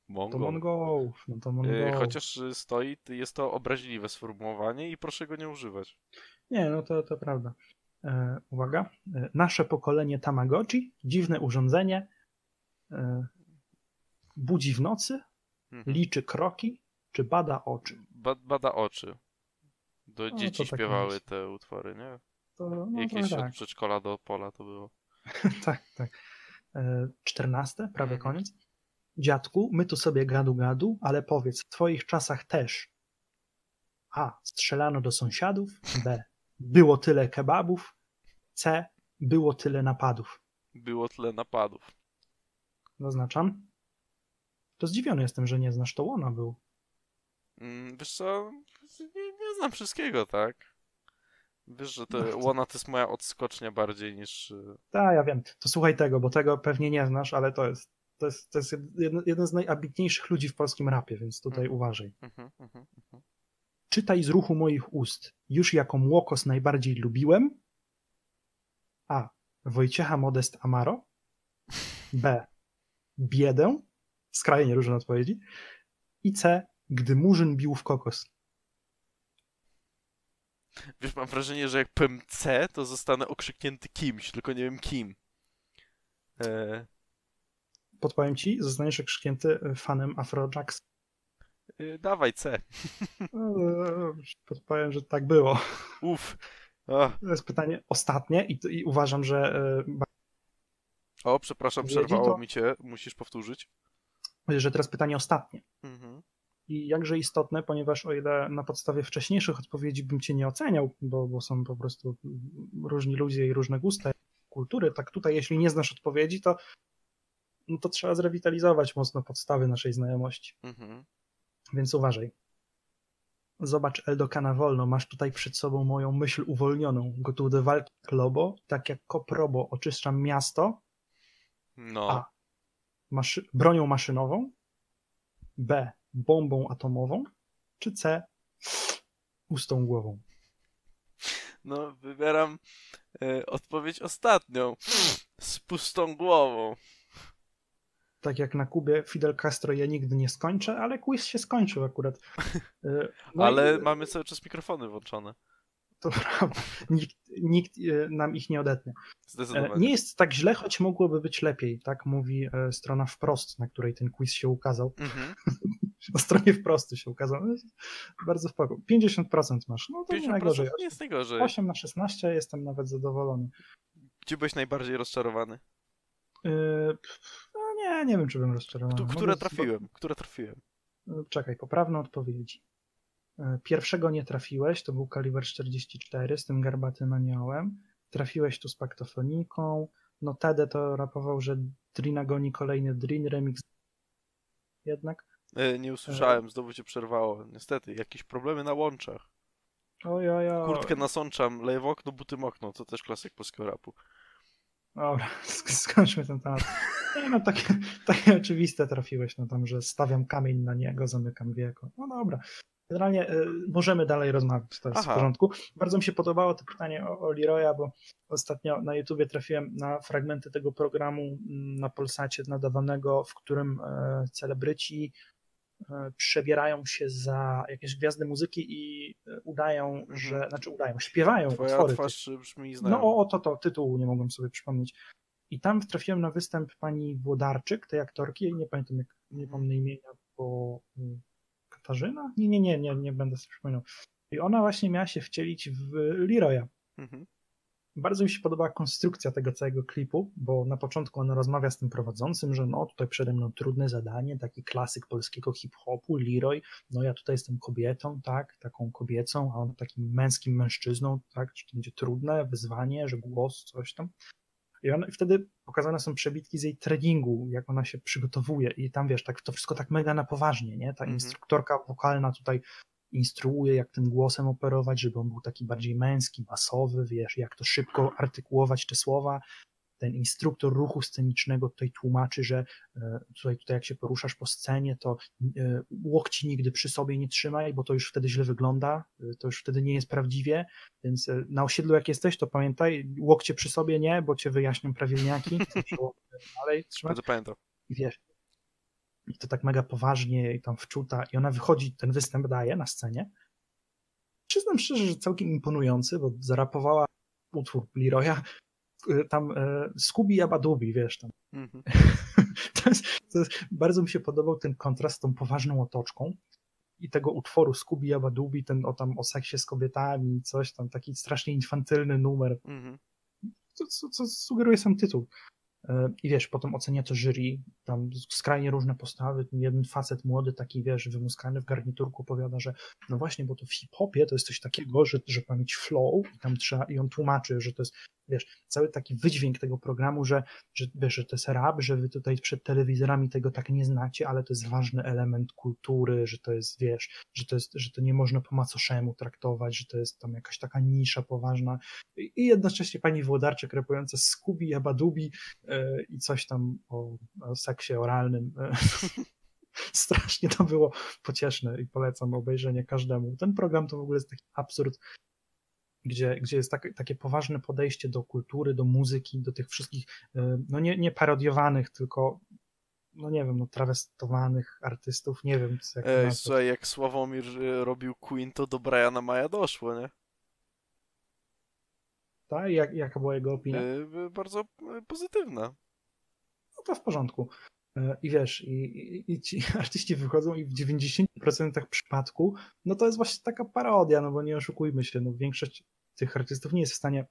To Mongol. Mongołów, no to Y, Mongołów. Chociaż stoi, jest to obraźliwe sformułowanie i proszę go nie używać. Nie, no to, to prawda. E, uwaga. E, nasze pokolenie Tamagotchi, dziwne urządzenie, e, budzi w nocy, Mhm. liczy kroki, czy bada oczy. Ba bada oczy. Do to dzieci tak śpiewały jest. te utwory, nie? To, no, Jakieś trochę od tak. przedszkola do pola to było. *laughs* tak, tak. E, Czternaste, prawie Mhm. koniec. Dziadku, my tu sobie gadu gadu, ale powiedz, w twoich czasach też. A. Strzelano do sąsiadów. B. Było tyle kebabów. C. Było tyle napadów. Było tyle napadów. Zaznaczam. To zdziwiony jestem, że nie znasz to łona był. Mm, wiesz co, nie, nie znam wszystkiego, tak? Wiesz, że to No to- Łona to jest moja odskocznia bardziej niż... Tak, ja wiem. To słuchaj tego, bo tego pewnie nie znasz, ale to jest, to jest, to jest jeden, jeden z najambitniejszych ludzi w polskim rapie, więc tutaj Mhm. uważaj. Mhm, mhm, mhm. Czytaj z ruchu moich ust. Już jaką łokos najbardziej lubiłem? A. Wojciecha Modest Amaro. B. Biedę. Skrajnie różne odpowiedzi. I C. Gdy murzyn bił w kokos. Wiesz, mam wrażenie, że jak powiem C, to zostanę okrzyknięty kimś, tylko nie wiem kim. E, Podpowiem ci, zostaniesz okrzyknięty fanem Afro Jackson. y, dawaj C. Eee, Podpowiem, że tak było. Uf. Ach. To jest pytanie ostatnie i, i uważam, że e, O, przepraszam, przerwało to- mi cię. Musisz powtórzyć. Że teraz pytanie ostatnie. Mhm. I jakże istotne, ponieważ o ile na podstawie wcześniejszych odpowiedzi bym cię nie oceniał, bo, bo są po prostu różni ludzie i różne gusty, kultury, tak tutaj jeśli nie znasz odpowiedzi, to, no to trzeba zrewitalizować mocno podstawy naszej znajomości. Mhm. Więc uważaj. Zobacz Eldokana wolno, masz tutaj przed sobą moją myśl uwolnioną. Gotów do walki jak lobo, tak jak koprobo oczyszczam miasto, No. A. maszy- bronią maszynową, B. bombą atomową, czy C. pustą głową. No, wybieram e, odpowiedź ostatnią. Z pustą głową. Tak jak na Kubie Fidel Castro ja nigdy nie skończę, ale quiz się skończył akurat. E, no Ale i- mamy cały czas mikrofony włączone. To prawda. *laughs* Nikt, nikt e, nam ich nie odetnie. E. Nie jest tak źle, choć mogłoby być lepiej, tak mówi e, strona wprost, na której ten quiz się ukazał. Mhm. *laughs* Na stronie wprost się ukazał. No, Bardzo spoko. 50% masz. No to nie 50% najgorzej. nie jest najgorzej. 8 na 16 jestem nawet zadowolony. Gdzie byłeś najbardziej rozczarowany? Yy, no nie, nie wiem, czy bym rozczarowany. Które trafiłem? Które trafiłem? Czekaj, poprawne odpowiedzi. Yy, Pierwszego nie trafiłeś, to był kaliber 44 z tym garbatym aniołem. Trafiłeś tu z paktofoniką. No Tede to rapował, że Drina goni kolejny Drin remix. Jednak. E, Nie usłyszałem, znowu cię przerwało. Niestety, jakieś problemy na łączach. Oj, oj, oj. Kurtkę nasączam, leję w okno, buty mokną. To też klasyk polskiego rapu. Dobra, *laughs* sk- skończmy ten temat. Nie no, takie, takie oczywiste trafiłeś, no tam, że stawiam kamień na niego, zamykam wieko. No dobra. Generalnie y, możemy dalej rozmawiać, to jest Aha. w porządku. Bardzo mi się podobało to pytanie o, o Leroya, bo ostatnio na YouTubie trafiłem na fragmenty tego programu mm, na Polsacie nadawanego, w którym e, celebryci e, przebierają się za jakieś gwiazdy muzyki i e, udają, że, znaczy udają, śpiewają Twoja utwory twarz brzmi znajomo. no o, to, to, tytułu nie mogłem sobie przypomnieć. I tam trafiłem na występ pani Włodarczyk, tej aktorki, nie pamiętam, jak, nie pamiętam imienia, bo y, Katarzyna? Nie, nie, nie, nie, nie będę sobie przypominał. I ona właśnie miała się wcielić w Leroya. Mhm. Bardzo mi się podobała konstrukcja tego całego klipu, bo na początku ona rozmawia z tym prowadzącym, że no tutaj przede mną trudne zadanie, taki klasyk polskiego hip-hopu, Leroy, no ja tutaj jestem kobietą, tak, taką kobiecą, a on takim męskim mężczyzną, tak, czy to będzie trudne wyzwanie, że głos, coś tam. I, ona, I wtedy pokazane są przebitki z jej treningu, jak ona się przygotowuje i tam wiesz, tak, to wszystko tak mega na poważnie, nie? Ta Mhm. instruktorka wokalna tutaj instruuje, jak tym głosem operować, żeby on był taki bardziej męski, basowy, wiesz, jak to szybko artykułować te słowa. Ten instruktor ruchu scenicznego tutaj tłumaczy, że e, tutaj, tutaj jak się poruszasz po scenie, to e, łokci nigdy przy sobie nie trzymaj, bo to już wtedy źle wygląda, e, to już wtedy nie jest prawdziwie, więc na osiedlu jak jesteś, to pamiętaj, łokcie przy sobie nie, bo cię wyjaśnią prawilniaki, *laughs* dalej trzymać Będę pamiętał. i wiesz, i to tak mega poważnie i tam wczuta i ona wychodzi, ten występ daje na scenie. Przyznam szczerze, że całkiem imponujący, bo zarapowała utwór Leroya, tam e, Scooby Abadubi, wiesz, tam. Mhm. *laughs* To jest, to jest, bardzo mi się podobał ten kontrast z tą poważną otoczką i tego utworu Scooby Abadubi, ten o tam o seksie z kobietami, coś tam, taki strasznie infantylny numer, Mhm. co, co, co sugeruje sam tytuł. E, I wiesz, potem ocenia to jury, tam skrajnie różne postawy, jeden facet młody, taki wiesz, wymuskany w garniturku powiada, że no właśnie, bo to w hip-hopie to jest coś takiego, że, że ma mieć flow i tam trzeba, i on tłumaczy, że to jest, wiesz, cały taki wydźwięk tego programu, że, że wiesz, że to jest rap, że wy tutaj przed telewizorami tego tak nie znacie, ale to jest ważny element kultury, że to jest, wiesz, że to jest, że to nie można po macoszemu traktować, że to jest tam jakaś taka nisza poważna i jednocześnie pani Włodarczyk rapująca Scooby Abadubi e, i coś tam o, o seksie oralnym. E, *laughs* Strasznie to było pocieszne i polecam obejrzenie każdemu. Ten program to w ogóle jest taki absurd, gdzie, gdzie jest tak, takie poważne podejście do kultury, do muzyki, do tych wszystkich, e, no nie, nie parodiowanych, tylko no nie wiem, no trawestowanych artystów, nie wiem co jak to Ej, nazwać. słuchaj, jak Sławomir y, robił Queen, to do Briana Maja doszło, nie? Tak? Jak, jaka była jego opinia? Y, y, Bardzo y, pozytywna. no to w porządku. E, I wiesz, i, i, ci *laughs* artyści wychodzą i w 90% przypadku, no to jest właśnie taka parodia, no bo nie oszukujmy się, no większość tych artystów nie jest w stanie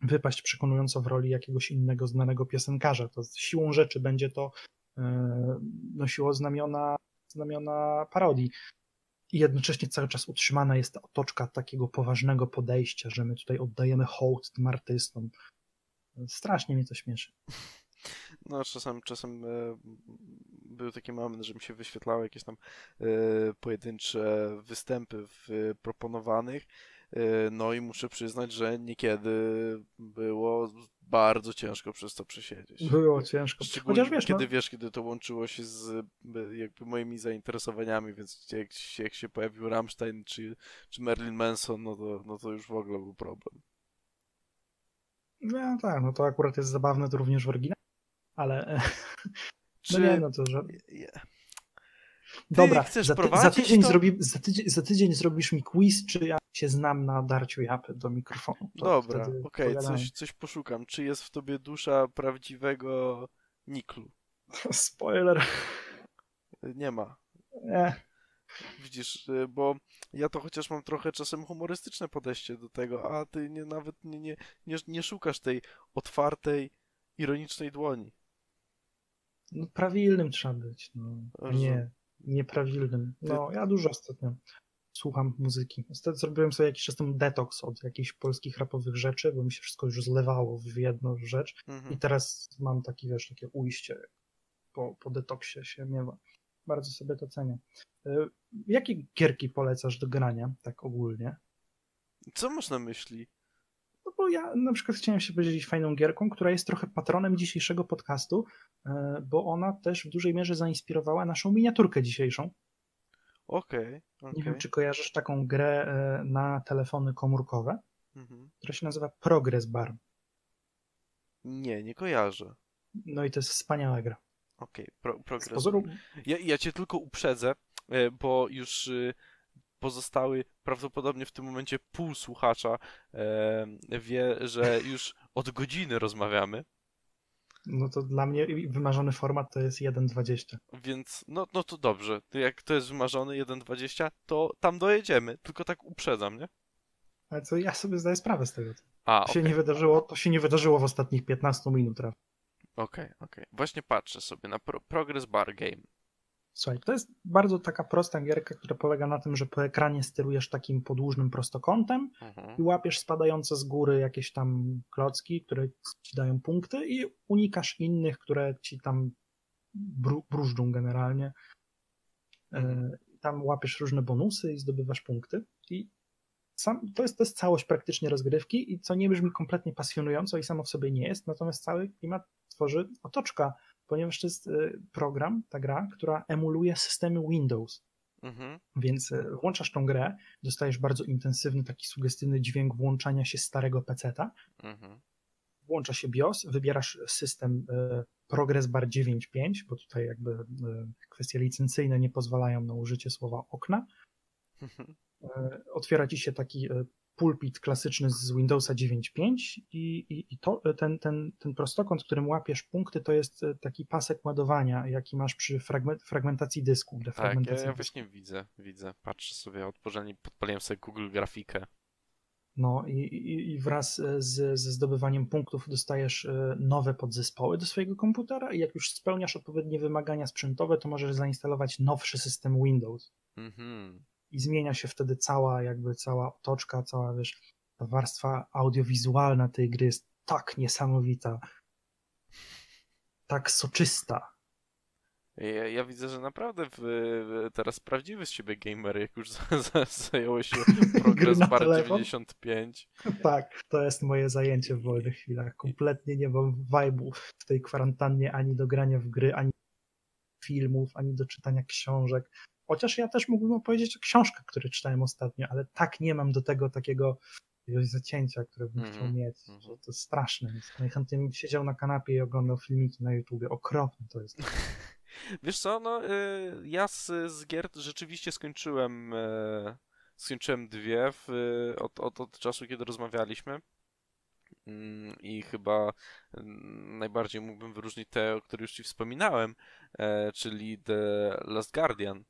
wypaść przekonująco w roli jakiegoś innego znanego piosenkarza. To siłą rzeczy będzie to e, nosiło znamiona, znamiona parodii. I jednocześnie cały czas utrzymana jest ta otoczka takiego poważnego podejścia, że my tutaj oddajemy hołd tym artystom. Strasznie mnie to śmieszy. No, czasem, czasem e, był taki moment, że mi się wyświetlały jakieś tam e, pojedyncze występy w e, proponowanych. No i muszę przyznać, że niekiedy było bardzo ciężko przez to przesiedzieć. Było ciężko. Szczególnie Chociaż wiesz, kiedy no, wiesz, kiedy to łączyło się z jakby moimi zainteresowaniami, więc jak, się- jak się pojawił Rammstein czy, czy Marilyn Manson, no to, no to już w ogóle był problem. no tak, no to akurat jest zabawne, to również w oryginale, ale e, *laughs* Czy... no nie, no to że... Dobra, chcesz za, ty, za, prowadzić tydzień to? zrobi, za, tydzień, za tydzień zrobisz mi quiz, czy ja się znam na darciu japy do mikrofonu. To Dobra, okej, pogadamy. coś, coś poszukam. Czy jest w tobie dusza prawdziwego Niklu? *laughs* Spoiler. Nie ma. Nie. Widzisz, y, bo ja to chociaż mam trochę czasem humorystyczne podejście do tego, a ty nie, nawet nie, nie, nie, nie szukasz tej otwartej, ironicznej dłoni. No, prawilnym trzeba być. No. Nie, nieprawilnym. No, ja dużo ostatnio słucham muzyki. Ostatnio zrobiłem sobie jakiś czas temu detoks od jakichś polskich rapowych rzeczy, bo mi się wszystko już zlewało w jedną rzecz. Mhm. I teraz mam taki, wiesz, takie ujście po, po detoksie się miewa. Bardzo sobie to cenię. Y, Jakie gierki polecasz do grania, tak ogólnie? Co masz na myśli? Ja na przykład chciałem się podzielić fajną gierką, która jest trochę patronem dzisiejszego podcastu, y, bo ona też w dużej mierze zainspirowała naszą miniaturkę dzisiejszą. Okej, Nie okej. wiem, czy kojarzysz taką grę y, na telefony komórkowe, Mhm. która się nazywa Progress Bar. Nie, nie kojarzę. No i to jest wspaniała gra. Okej, pro, progres. pozoru Ja, ja cię tylko uprzedzę, e, bo już y, pozostały prawdopodobnie w tym momencie pół słuchacza e, wie, że już od godziny rozmawiamy, No to dla mnie wymarzony format to jest 1.20. więc no, no to dobrze. Jak to jest wymarzony 1.20, to tam dojedziemy, tylko tak uprzedzam, nie? Ale co ja sobie zdaję sprawę z tego. A, To się okej, nie wydarzyło, to się nie wydarzyło w ostatnich 15 minutach. okej, okej. Właśnie patrzę sobie na pro, Progress Bar Game. Słuchaj, to jest bardzo taka prosta gierka, która polega na tym, że po ekranie sterujesz takim podłużnym prostokątem Mhm. i łapiesz spadające z góry jakieś tam klocki, które ci dają punkty i unikasz innych, które ci tam bru, brużdżą generalnie. E, Tam łapiesz różne bonusy i zdobywasz punkty. I sam, to, jest, to jest całość praktycznie rozgrywki i co nie brzmi kompletnie pasjonująco i samo w sobie nie jest, natomiast cały klimat tworzy otoczka, ponieważ to jest e, program, ta gra, która emuluje systemy Windows. Mhm. Więc e, włączasz tą grę, dostajesz bardzo intensywny, taki sugestywny dźwięk włączania się starego peceta, Mhm. włącza się BIOS, wybierasz system e, Progress Bar 9.5, bo tutaj jakby kwestie licencyjne nie pozwalają na użycie słowa okna. Mhm. Otwiera ci się taki pulpit klasyczny z Windowsa 9.5 i, i, i to, ten, ten, ten prostokąt, którym łapiesz punkty, to jest e, taki pasek ładowania, jaki masz przy fragment, fragmentacji dysku. Tak, ja, ja właśnie widzę, widzę. Patrzę sobie, odporządnie podpaliłem sobie Google grafikę. No i, i, i wraz e, z, ze zdobywaniem punktów dostajesz e, nowe podzespoły do swojego komputera i jak już spełniasz odpowiednie wymagania sprzętowe, to możesz zainstalować nowszy system Windows. Mhm. I zmienia się wtedy cała jakby cała otoczka, cała wiesz, ta warstwa audiowizualna tej gry jest tak niesamowita, tak soczysta. Ja, ja widzę, że naprawdę w, teraz prawdziwy z ciebie gamer, jak już *laughs* za, za, zająłeś się Progress Bar telefon? 95. Tak, to jest moje zajęcie w wolnych chwilach. Kompletnie nie mam vibe'u w tej kwarantannie ani do grania w gry, ani filmów, ani do czytania książek. Chociaż ja też mógłbym opowiedzieć o książkach, które czytałem ostatnio, ale tak nie mam do tego takiego jakiegoś zacięcia, które bym Mhm, chciał mieć. mhm. Że to jest straszne. Najchętniej bym siedział na kanapie i oglądał filmiki na YouTubie. Okropne to jest. *laughs* Wiesz co, no y, ja z, z gier rzeczywiście skończyłem e, skończyłem dwie w, od, od, od czasu, kiedy rozmawialiśmy. Mm, I chyba mm, najbardziej mógłbym wyróżnić te, o których już Ci wspominałem, e, czyli The Last Guardian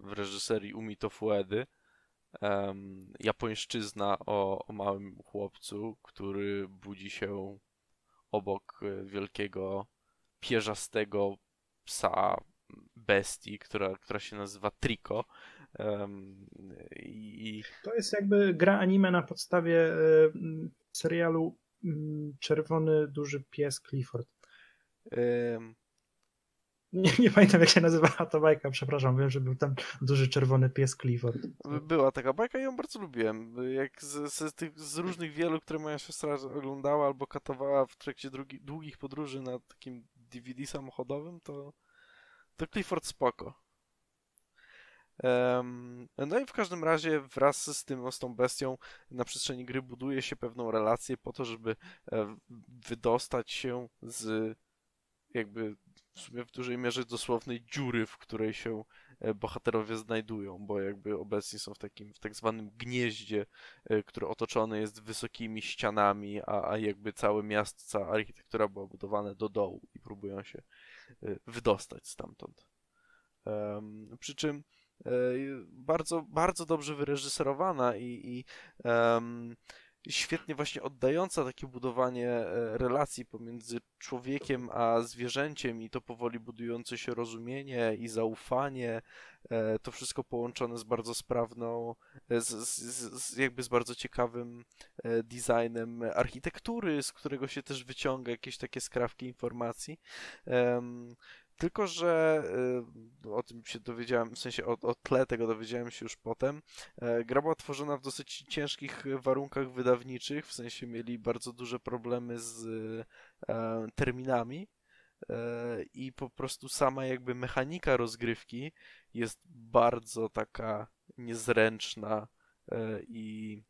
w reżyserii Umito Fuedy. Em, japońszczyzna o, o małym chłopcu, który budzi się obok e, wielkiego pierzastego psa bestii, która, która się nazywa Trico. Em, I To jest jakby gra anime na podstawie m, serialu m, Czerwony Duży Pies Clifford. em, Nie, nie pamiętam jak się nazywała ta bajka, przepraszam, wiem, że był tam duży czerwony pies Clifford. Była taka bajka i ją bardzo lubiłem. Jak z, z, tych, z różnych wielu, które moja siostra oglądała albo katowała w trakcie drugi, długich podróży na takim DVD samochodowym, to, to Clifford spoko. Um, no i w każdym razie wraz z tym, z tą bestią na przestrzeni gry buduje się pewną relację po to, żeby e, wydostać się z jakby w sumie w dużej mierze dosłownej dziury, w której się e, bohaterowie znajdują, bo jakby obecnie są w takim, w tak zwanym gnieździe, e, które otoczone jest wysokimi ścianami, a, a jakby całe miasto, cała architektura była budowana do dołu i próbują się wydostać stamtąd. Um, przy czym E, bardzo, bardzo dobrze wyreżyserowana i, i um, świetnie właśnie oddająca takie budowanie e, relacji pomiędzy człowiekiem a zwierzęciem i to powoli budujące się rozumienie i zaufanie, e, to wszystko połączone z bardzo sprawną, z, z, z jakby z bardzo ciekawym designem architektury, z którego się też wyciąga jakieś takie skrawki informacji. Tylko, że y, o tym się dowiedziałem, w sensie o, o tle tego dowiedziałem się już potem. E, gra była tworzona w dosyć ciężkich warunkach wydawniczych, w sensie mieli bardzo duże problemy z e, terminami e, i po prostu sama jakby mechanika rozgrywki jest bardzo taka niezręczna i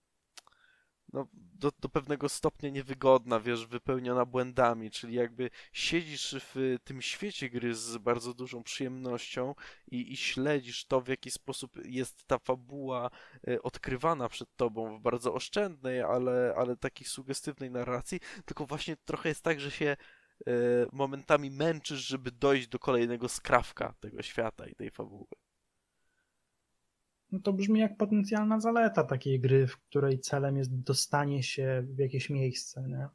no, do, do pewnego stopnia niewygodna, wiesz, wypełniona błędami, czyli jakby siedzisz w tym świecie gry z bardzo dużą przyjemnością i, i śledzisz to, w jaki sposób jest ta fabuła e, odkrywana przed tobą w bardzo oszczędnej, ale, ale takiej sugestywnej narracji, tylko właśnie trochę jest tak, że się e, momentami męczysz, żeby dojść do kolejnego skrawka tego świata i tej fabuły no to brzmi jak potencjalna zaleta takiej gry, w której celem jest dostanie się w jakieś miejsce, nie?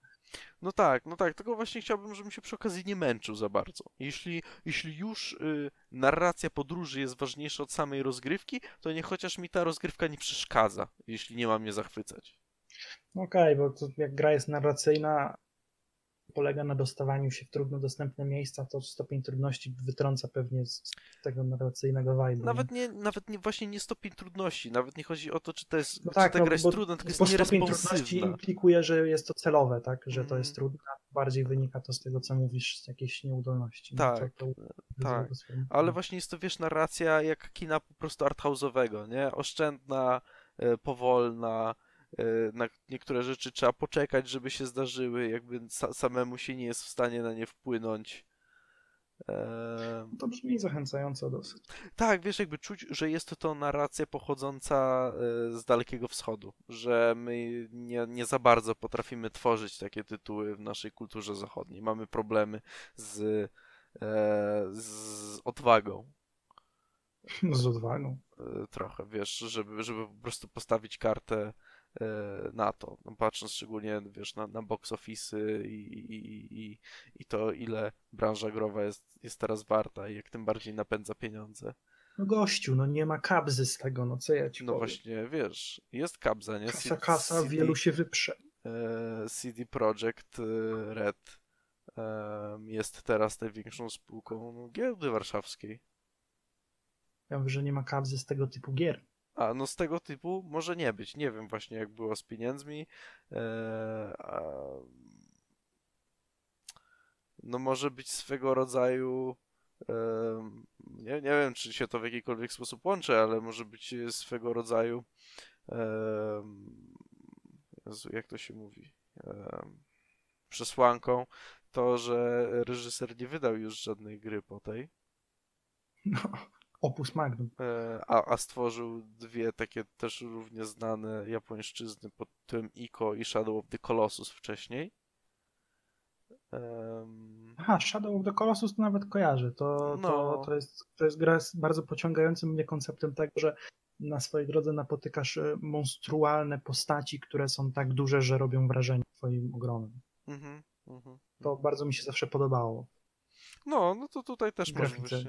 No tak, no tak, tylko właśnie chciałbym, żebym się przy okazji nie męczył za bardzo. Jeśli, jeśli już y, narracja podróży jest ważniejsza od samej rozgrywki, to nie chociaż mi ta rozgrywka nie przeszkadza, jeśli nie ma mnie zachwycać. Okej, okay, bo to jak gra jest narracyjna, polega na dostawaniu się w trudno dostępne miejsca, to stopień trudności wytrąca pewnie z tego narracyjnego vibe'u. Nawet nie, nawet nie, właśnie nie stopień trudności, nawet nie chodzi o to, czy to jest, no tak, czy ta no, gra jest trudna, tylko jest bo stopień trudności implikuje, że jest to celowe, tak, że mm. to jest mm. trudne, bardziej wynika to z tego, co mówisz, z jakiejś nieudolności. Tak, no to, to tak, ale właśnie jest to, wiesz, narracja jak kina po prostu arthouse'owego, nie? Oszczędna, e, powolna, na niektóre rzeczy trzeba poczekać, żeby się zdarzyły, jakby samemu się nie jest w stanie na nie wpłynąć. E, to brzmi zachęcająco dosyć. Tak, wiesz, jakby czuć, że jest to narracja pochodząca e, z Dalekiego Wschodu, że my nie, nie za bardzo potrafimy tworzyć takie tytuły w naszej kulturze zachodniej. Mamy problemy z, z odwagą. *laughs* Z odwagą. Trochę, wiesz, żeby, żeby po prostu postawić kartę E, na to. No, patrząc szczególnie wiesz, na, na box office'y i, i, i, i to, ile branża growa jest, jest teraz warta i jak tym bardziej napędza pieniądze. No gościu, no nie ma kabzy z tego, no co ja ci No powiem. właśnie, wiesz, jest kabza, nie? Kasa, kasa, CD, wielu się wyprze. E, CD Projekt e, Red jest teraz największą spółką giełdy warszawskiej. Ja wiem, że nie ma kabzy z tego typu gier. A no z tego typu może nie być. Nie wiem właśnie jak było z pieniędzmi. A... No może być swego rodzaju. Eee, nie, nie wiem, czy się to w jakikolwiek sposób łączy, ale może być swego rodzaju. Eee, Jezu, jak to się mówi? Przesłanką to, że reżyser nie wydał już żadnej gry po tej. No opus magnum. E, a, a stworzył dwie takie też równie znane japońszczyzny pod tym Ico i Shadow of the Colossus wcześniej. Um... Aha, Shadow of the Colossus to nawet kojarzę. To, no. to, to, jest, to jest gra z bardzo pociągającym mnie konceptem tego, że na swojej drodze napotykasz e, monstrualne postaci, które są tak duże, że robią wrażenie twoim ogromem. Mm -hmm, to bardzo mi się zawsze podobało. No, no to tutaj też masz właśnie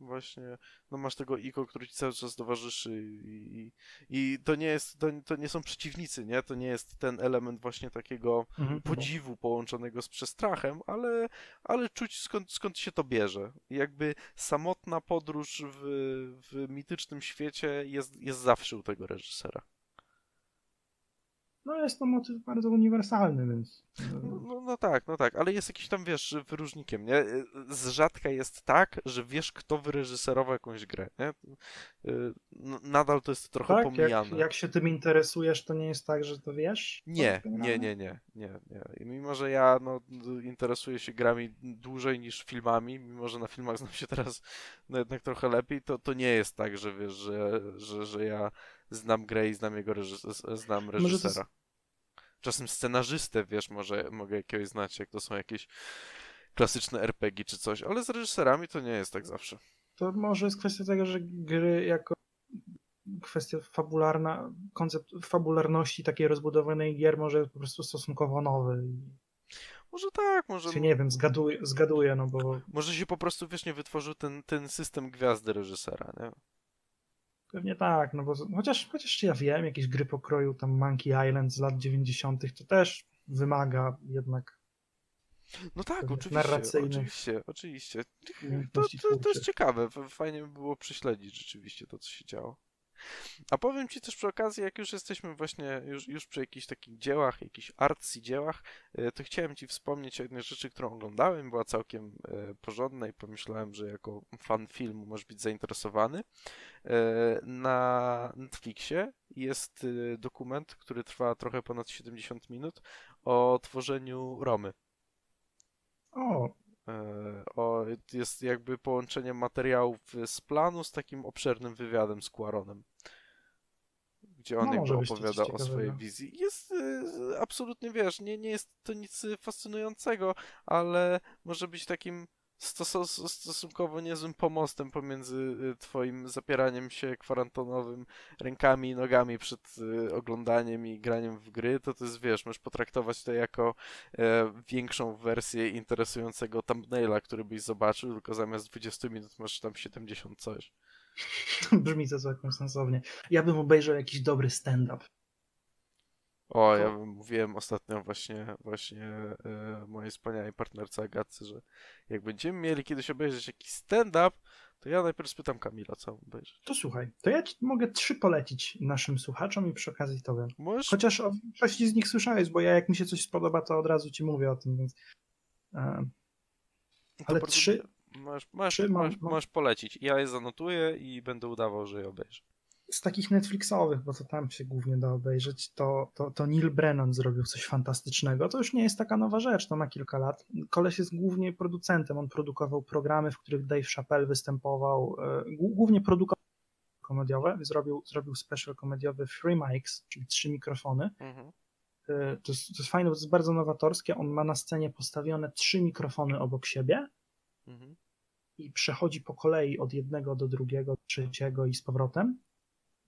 właśnie, no masz tego Iko, który ci cały czas towarzyszy i, i, to nie jest, to, to nie są przeciwnicy, nie? To nie jest ten element właśnie takiego Mhm. podziwu połączonego z przestrachem, ale, ale czuć skąd, skąd się to bierze. Jakby samotna podróż w, w mitycznym świecie jest, jest zawsze u tego reżysera. No jest to motyw bardzo uniwersalny, więc... No, no, no tak, no tak, ale jest jakiś tam, wiesz, wyróżnikiem, nie? Z rzadka jest tak, że wiesz, kto wyreżyserował jakąś grę, nie? No, Nadal to jest trochę Tak, pomijane. jak, jak się tym interesujesz, to nie jest tak, że to wiesz? Nie, To nie, nie, nie, nie, nie. I mimo, że ja no, interesuję się grami dłużej niż filmami, mimo, że na filmach znam się teraz no, jednak trochę lepiej, to, to nie jest tak, że wiesz, że, że, że ja znam grę i znam jego reżys- znam to jest- reżysera. Czasem scenarzystę, wiesz, może mogę jakiegoś znać, jak to są jakieś klasyczne RPG czy coś, ale z reżyserami to nie jest tak zawsze. To może jest kwestia tego, że gry jako kwestia fabularna, koncept fabularności takiej rozbudowanej gier może jest po prostu stosunkowo nowy. Może tak, może, Czy nie wiem, zgaduję, zgaduję, no bo może się po prostu, wiesz, nie wytworzył ten, ten system gwiazdy reżysera, nie? Pewnie tak, no bo chociaż, chociaż ja wiem, jakieś gry pokroju tam Monkey Island z lat 90. to też wymaga jednak No tak, oczywiście, narracyjnych oczywiście, oczywiście. To, to, to jest ciekawe, fajnie by było prześledzić rzeczywiście to, co się działo. A powiem Ci też przy okazji, jak już jesteśmy właśnie już, już przy jakichś takich dziełach, jakichś artsy dziełach, e, to chciałem Ci wspomnieć o jednej rzeczy, którą oglądałem, była całkiem e, porządna i pomyślałem, że jako fan filmu możesz być zainteresowany. E, Na Netflixie jest dokument, który trwa trochę ponad 70 minut o tworzeniu Romy. O, O, jest jakby połączenie materiałów z planu z takim obszernym wywiadem z Quaronem, gdzie on No, jakby opowiada o swojej wizji. Jest e, absolutnie, wiesz, nie, nie jest to nic fascynującego, ale może być takim stos- stosunkowo niezłym pomostem pomiędzy e, twoim zapieraniem się kwarantanowym rękami i nogami przed e, oglądaniem i graniem w gry, to to jest, wiesz, możesz potraktować to jako e, większą wersję interesującego thumbnaila, który byś zobaczył, tylko zamiast 20 minut masz tam 70 coś. *laughs* brzmi to całkiem sensownie. Ja bym obejrzał jakiś dobry stand-up. O, ja bym- mówiłem ostatnio właśnie, właśnie e, mojej wspaniałej partnerce Agatce, że jak będziemy mieli kiedyś obejrzeć jakiś stand-up, to ja najpierw spytam Kamila, co obejrzeć. To słuchaj, to ja ci mogę trzy polecić naszym słuchaczom i przy okazji tobie. Możesz? Chociaż o większości z nich słyszałeś, bo ja jak mi się coś spodoba, to od razu ci mówię o tym, więc... e, to ale trzy-. Możesz, możesz, trzy możesz, mam- możesz polecić. Ja je zanotuję i będę udawał, że je obejrzę. Z takich Netflixowych, bo to tam się głównie da obejrzeć, to, to, to Neil Brennan zrobił coś fantastycznego. To już nie jest taka nowa rzecz, to ma kilka lat. Koleś jest głównie producentem, on produkował programy, w których Dave Chappelle występował, e, głó- głównie produkował komediowe, zrobił, zrobił special komediowy Free Mics, czyli trzy mikrofony. Mhm. E, To jest, to jest fajne, bo to jest bardzo nowatorskie. On ma na scenie postawione trzy mikrofony obok siebie Mhm. i przechodzi po kolei od jednego do drugiego, trzeciego i z powrotem.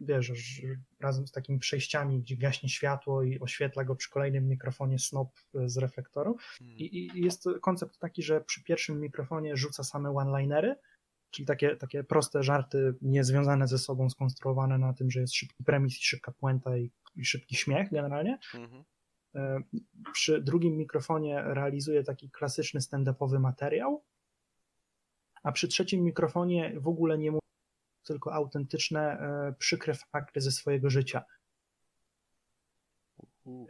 Wiesz, razem z takimi przejściami, gdzie gaśnie światło i oświetla go przy kolejnym mikrofonie snop e, z reflektoru. Mhm. I, i jest koncept taki, że przy pierwszym mikrofonie rzuca same one-linery, czyli takie, takie proste żarty niezwiązane ze sobą, skonstruowane na tym, że jest szybki premis i szybka puenta i, i szybki śmiech generalnie. Mhm. E, Przy drugim mikrofonie realizuje taki klasyczny stand-upowy materiał, a przy trzecim mikrofonie w ogóle nie mówi, tylko autentyczne, e, przykre fakty ze swojego życia.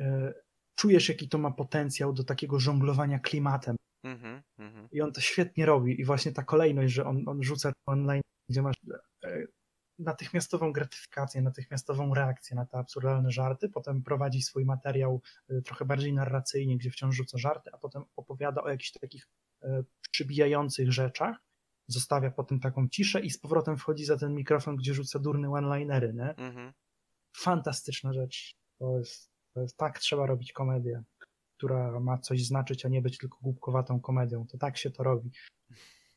E, Czujesz, jaki to ma potencjał do takiego żonglowania klimatem. Mhm. Mhm. I on to świetnie robi. I właśnie ta kolejność, że on, on rzuca online, gdzie masz e, natychmiastową gratyfikację, natychmiastową reakcję na te absurdalne żarty, potem prowadzi swój materiał trochę bardziej narracyjnie, gdzie wciąż rzuca żarty, a potem opowiada o jakichś takich przybijających rzeczach, zostawia potem taką ciszę i z powrotem wchodzi za ten mikrofon, gdzie rzuca durne one-linery, nie? Mhm. Fantastyczna rzecz. To jest, to jest tak trzeba robić komedię, która ma coś znaczyć, a nie być tylko głupkowatą komedią. To tak się to robi.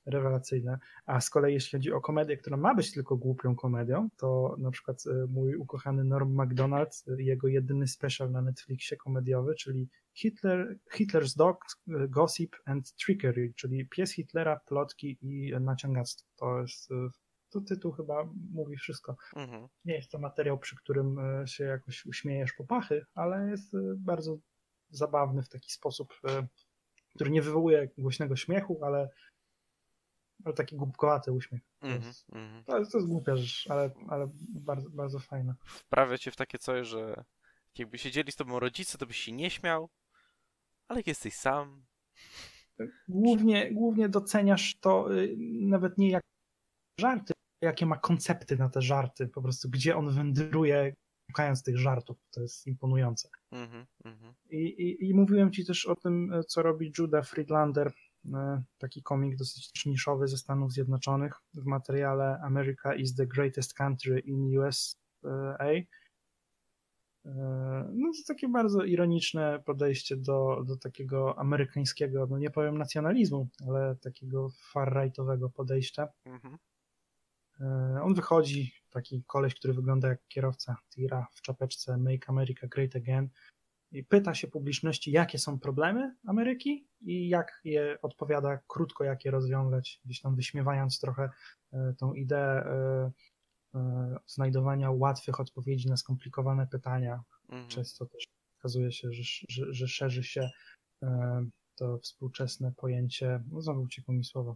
Rewelacyjne. A z kolei jeśli chodzi o komedię, która ma być tylko głupią komedią, to na przykład e, mój ukochany Norm MacDonald, e, jego jedyny special na Netflixie komediowy, czyli Hitler, Hitler's Dog, e, Gossip and Trickery, czyli pies Hitlera, plotki i naciągactwo. To jest to tytuł chyba mówi wszystko. Mhm. Nie jest to materiał, przy którym się jakoś uśmiejesz po pachy, ale jest bardzo zabawny w taki sposób, który nie wywołuje głośnego śmiechu, ale ale taki głupkowaty uśmiech. Mm -hmm, mm -hmm. To, jest, to jest głupia rzecz, ale, ale bardzo, bardzo fajna. Wprawia cię w takie coś, że jakby siedzieli z tobą rodzice, to byś się nie śmiał, ale jak jesteś sam... Głównie, głównie doceniasz to y, nawet nie jak żarty, jakie ma koncepty na te żarty, po prostu gdzie on wędruje szukając tych żartów. To jest imponujące. Mm -hmm, I, i, I mówiłem ci też o tym, co robi Judah Friedlander taki komik dosyć niszowy ze Stanów Zjednoczonych w materiale America is the greatest country in USA. E, no to takie bardzo ironiczne podejście do, do takiego amerykańskiego, no nie powiem nacjonalizmu, ale takiego far-rightowego podejścia. Mhm. E, on wychodzi, taki koleś, który wygląda jak kierowca tira w czapeczce Make America Great Again i pyta się publiczności, jakie są problemy Ameryki i jak je odpowiada krótko, jak je rozwiązać, gdzieś tam wyśmiewając trochę e, tą ideę e, e, znajdowania łatwych odpowiedzi na skomplikowane pytania. Mhm. Często też okazuje się, że, że, że szerzy się to współczesne pojęcie, no znowu uciekło mi słowo.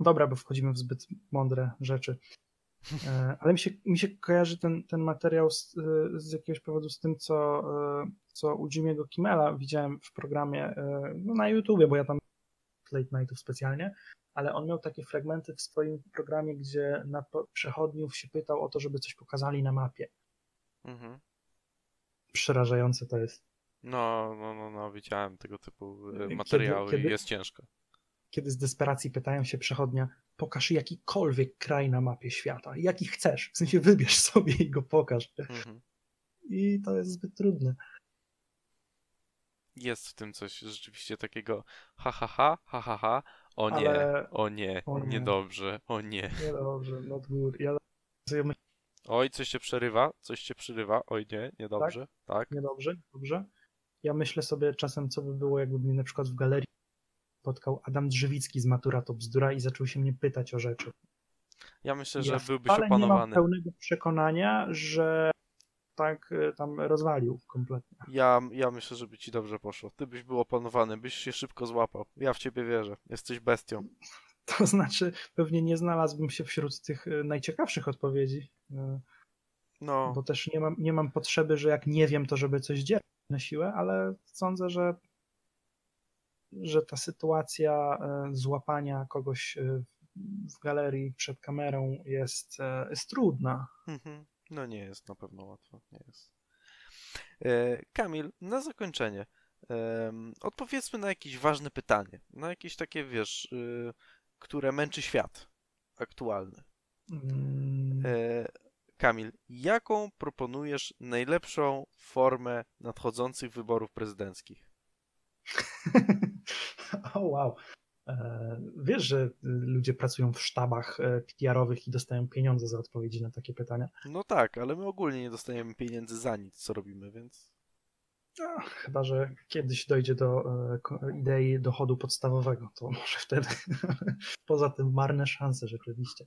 Dobra, bo wchodzimy w zbyt mądre rzeczy. Ale mi się, mi się kojarzy ten, ten materiał z, z jakiegoś powodu z tym, co, co u Jimmy'ego Kimmela widziałem w programie e, no na YouTubie, bo ja tam late nightów specjalnie, ale on miał takie fragmenty w swoim programie, gdzie na przechodniów się pytał o to, żeby coś pokazali na mapie. Mhm. Przerażające to jest. No, no, no, no, widziałem tego typu materiały kiedy, kiedy, i jest ciężko. Kiedy z desperacji pytają się przechodnia, pokaż jakikolwiek kraj na mapie świata, jaki chcesz, w sensie wybierz *laughs* sobie i go pokaż. Mhm. I to jest zbyt trudne. Jest w tym coś rzeczywiście takiego ha ha ha, ha ha ha, o nie, Ale... o nie, o nie, niedobrze, o nie. Niedobrze, not good. Ja Oj, coś się przerywa, coś się przerywa, oj nie, niedobrze, tak? tak. Niedobrze, dobrze. Ja myślę sobie czasem, co by było, jakby mnie na przykład w galerii spotkał Adam Drzewicki z Matura to bzdura i zaczął się mnie pytać o rzeczy. Ja myślę, że ja byłbyś opanowany. nie mam pełnego przekonania, że tak e, tam rozwalił kompletnie. Ja, ja myślę, że by ci dobrze poszło. Ty byś był opanowany, byś się szybko złapał. Ja w ciebie wierzę. Jesteś bestią. *laughs* To znaczy, pewnie nie znalazłbym się wśród tych e, najciekawszych odpowiedzi. E, no. Bo też nie mam, nie mam potrzeby, że jak nie wiem, to żeby coś dzieje na siłę, ale sądzę, że że ta sytuacja złapania kogoś w galerii przed kamerą jest, jest trudna. Mhm. No nie jest na pewno łatwo, nie jest. Kamil, na zakończenie odpowiedzmy na jakieś ważne pytanie, na jakieś takie, wiesz, które męczy świat aktualny. Mm. Kamil, jaką proponujesz najlepszą formę nadchodzących wyborów prezydenckich? *laughs* o wow. E, wiesz, że ludzie pracują w sztabach e, PR-owych i dostają pieniądze za odpowiedzi na takie pytania? No tak, ale my ogólnie nie dostajemy pieniędzy za nic, co robimy, więc. No, chyba, że kiedyś dojdzie do e, idei dochodu podstawowego, to może wtedy. *laughs* Poza tym marne szanse rzeczywiście.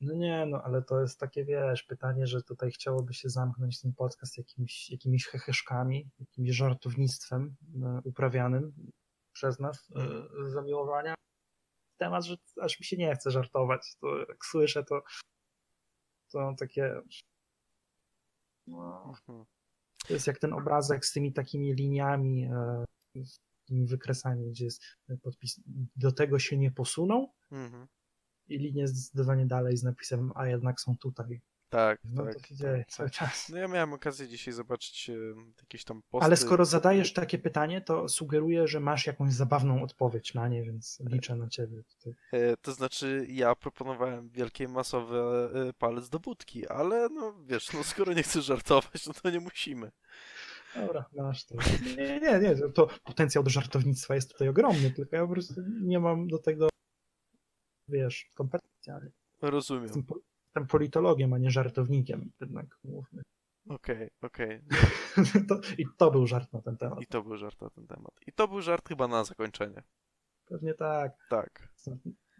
No nie, no ale to jest takie, wiesz, pytanie, że tutaj chciałoby się zamknąć ten podcast jakimiś, jakimiś heheszkami, jakimś żartownictwem uprawianym przez nas e, z zamiłowania. Temat, że aż mi się nie chce żartować. To jak słyszę, to to takie no, mhm. to jest jak ten obrazek z tymi takimi liniami, e, z tymi wykresami, gdzie jest podpis do tego się nie posuną, mhm i linię zdecydowanie dalej z napisem, a jednak są tutaj. Tak, no tak. to się dzieje tak, cały czas. No ja miałem okazję dzisiaj zobaczyć jakieś tam posty. Ale skoro zadajesz takie pytanie, to sugeruję, że masz jakąś zabawną odpowiedź na nie, więc liczę na ciebie. Tutaj. E, to znaczy, ja proponowałem wielkie masowe e, palec do budki, ale no wiesz, no skoro nie chcesz żartować, no to nie musimy. Dobra, masz to. Nie, nie, nie, to potencjał do żartownictwa jest tutaj ogromny, tylko ja po prostu nie mam do tego, wiesz, kompetencji, ale Rozumiem. Jestem, po- jestem politologiem, a nie żartownikiem, jednak mówmy. Okej, okej. *laughs* To, I to był żart na ten temat. I to był żart na ten temat. I to był żart chyba na zakończenie. Pewnie tak. Tak.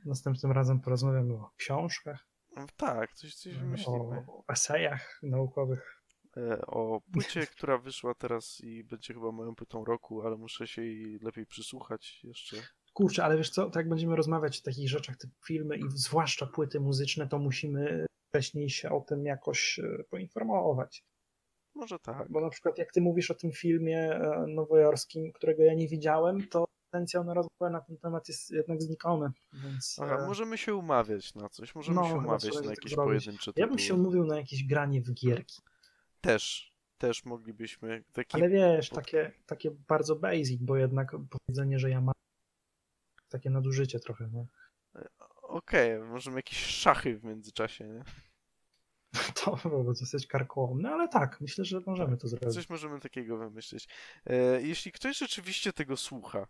Następnym razem porozmawiamy o książkach, Tak, coś, coś wymyślimy. o esejach naukowych. E, O płycie, *laughs* która wyszła teraz i będzie chyba moją płytą roku, ale muszę się jej lepiej przysłuchać jeszcze. Kurczę, ale wiesz co, tak jak będziemy rozmawiać o takich rzeczach typu filmy i zwłaszcza płyty muzyczne, to musimy wcześniej się o tym jakoś e, poinformować. Może tak. Bo na przykład jak ty mówisz o tym filmie e, nowojorskim, którego ja nie widziałem, to potencjał na rozmowę na ten temat jest jednak znikomy, więc Aha, e, możemy się umawiać na coś, możemy No, się chyba umawiać na tak jakieś zrobić. pojedyncze ja bym się umówił na jakieś granie w gierki. Też, też moglibyśmy. Taki... Ale wiesz, takie, takie bardzo basic, bo jednak powiedzenie, że ja mam takie nadużycie trochę, no. Okej, możemy jakieś szachy w międzyczasie, nie? *laughs* To byłoby dosyć karkołomne, ale tak, myślę, że możemy to zrobić. Coś możemy takiego wymyślić. E, jeśli ktoś rzeczywiście tego słucha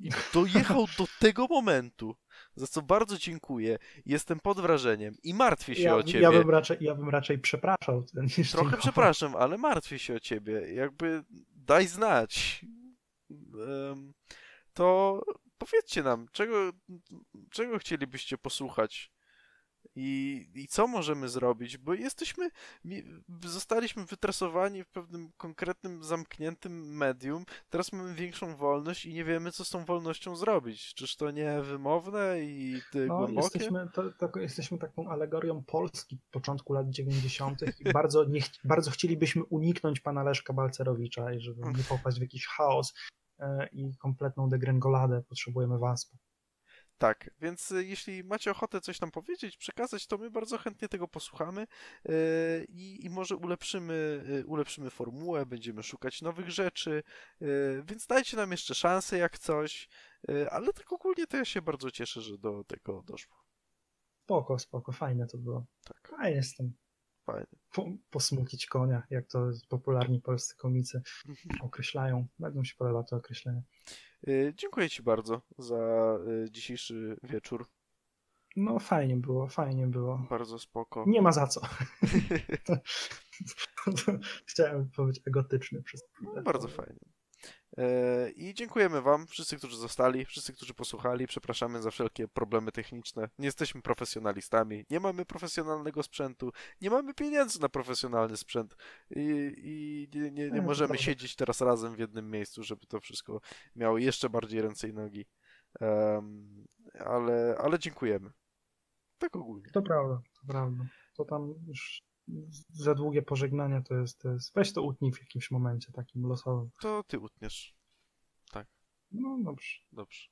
i dojechał do *laughs* tego momentu, za co bardzo dziękuję, jestem pod wrażeniem i martwię się Ja, o ciebie. ja, bym raczej, ja bym raczej przepraszał. Trochę przepraszam, ale martwię się o ciebie. Jakby daj znać. To powiedzcie nam, czego, czego chcielibyście posłuchać i, i co możemy zrobić, bo jesteśmy, zostaliśmy wytresowani w pewnym konkretnym, zamkniętym medium. Teraz mamy większą wolność i nie wiemy, co z tą wolnością zrobić. Czyż to nie wymowne i ty No, głębokie? jesteśmy, to, to, jesteśmy taką alegorią Polski początku lat 90. i bardzo, nie, bardzo chcielibyśmy uniknąć pana Leszka Balcerowicza i żeby nie *laughs* popaść w jakiś chaos i kompletną degrengoladę. Potrzebujemy was. Tak, więc y, jeśli macie ochotę coś nam powiedzieć, przekazać, to my bardzo chętnie tego posłuchamy yy, i, i może ulepszymy, ulepszymy formułę, będziemy szukać nowych rzeczy, więc dajcie nam jeszcze szansę jak coś, ale tak ogólnie to ja się bardzo cieszę, że do tego doszło. Spoko, spoko, fajne to było. Tak, Fajnie jestem. Fajnie. Po, posmukić konia, jak to popularni polscy komicy określają. Bardzo mi się podoba to określenie. Yy, dziękuję Ci bardzo za y, dzisiejszy wieczór. No fajnie było, fajnie było. Bardzo spoko. Nie ma za co. *laughs* Chciałem być egotyczny przez chwilę. No, bardzo fajnie. E, I dziękujemy Wam, wszyscy, którzy zostali, wszyscy, którzy posłuchali. Przepraszamy za wszelkie problemy techniczne. Nie jesteśmy profesjonalistami, nie mamy profesjonalnego sprzętu, nie mamy pieniędzy na profesjonalny sprzęt i, i nie, nie, nie to możemy siedzieć teraz razem w jednym miejscu, żeby to wszystko miało jeszcze bardziej ręce i nogi. Em, ale, ale dziękujemy. Tak ogólnie. To prawda, to prawda. To tam już za długie pożegnania to jest, to jest. Weź to utnij w jakimś momencie takim losowym. To Ty utniesz. No dobrze. Dobrze.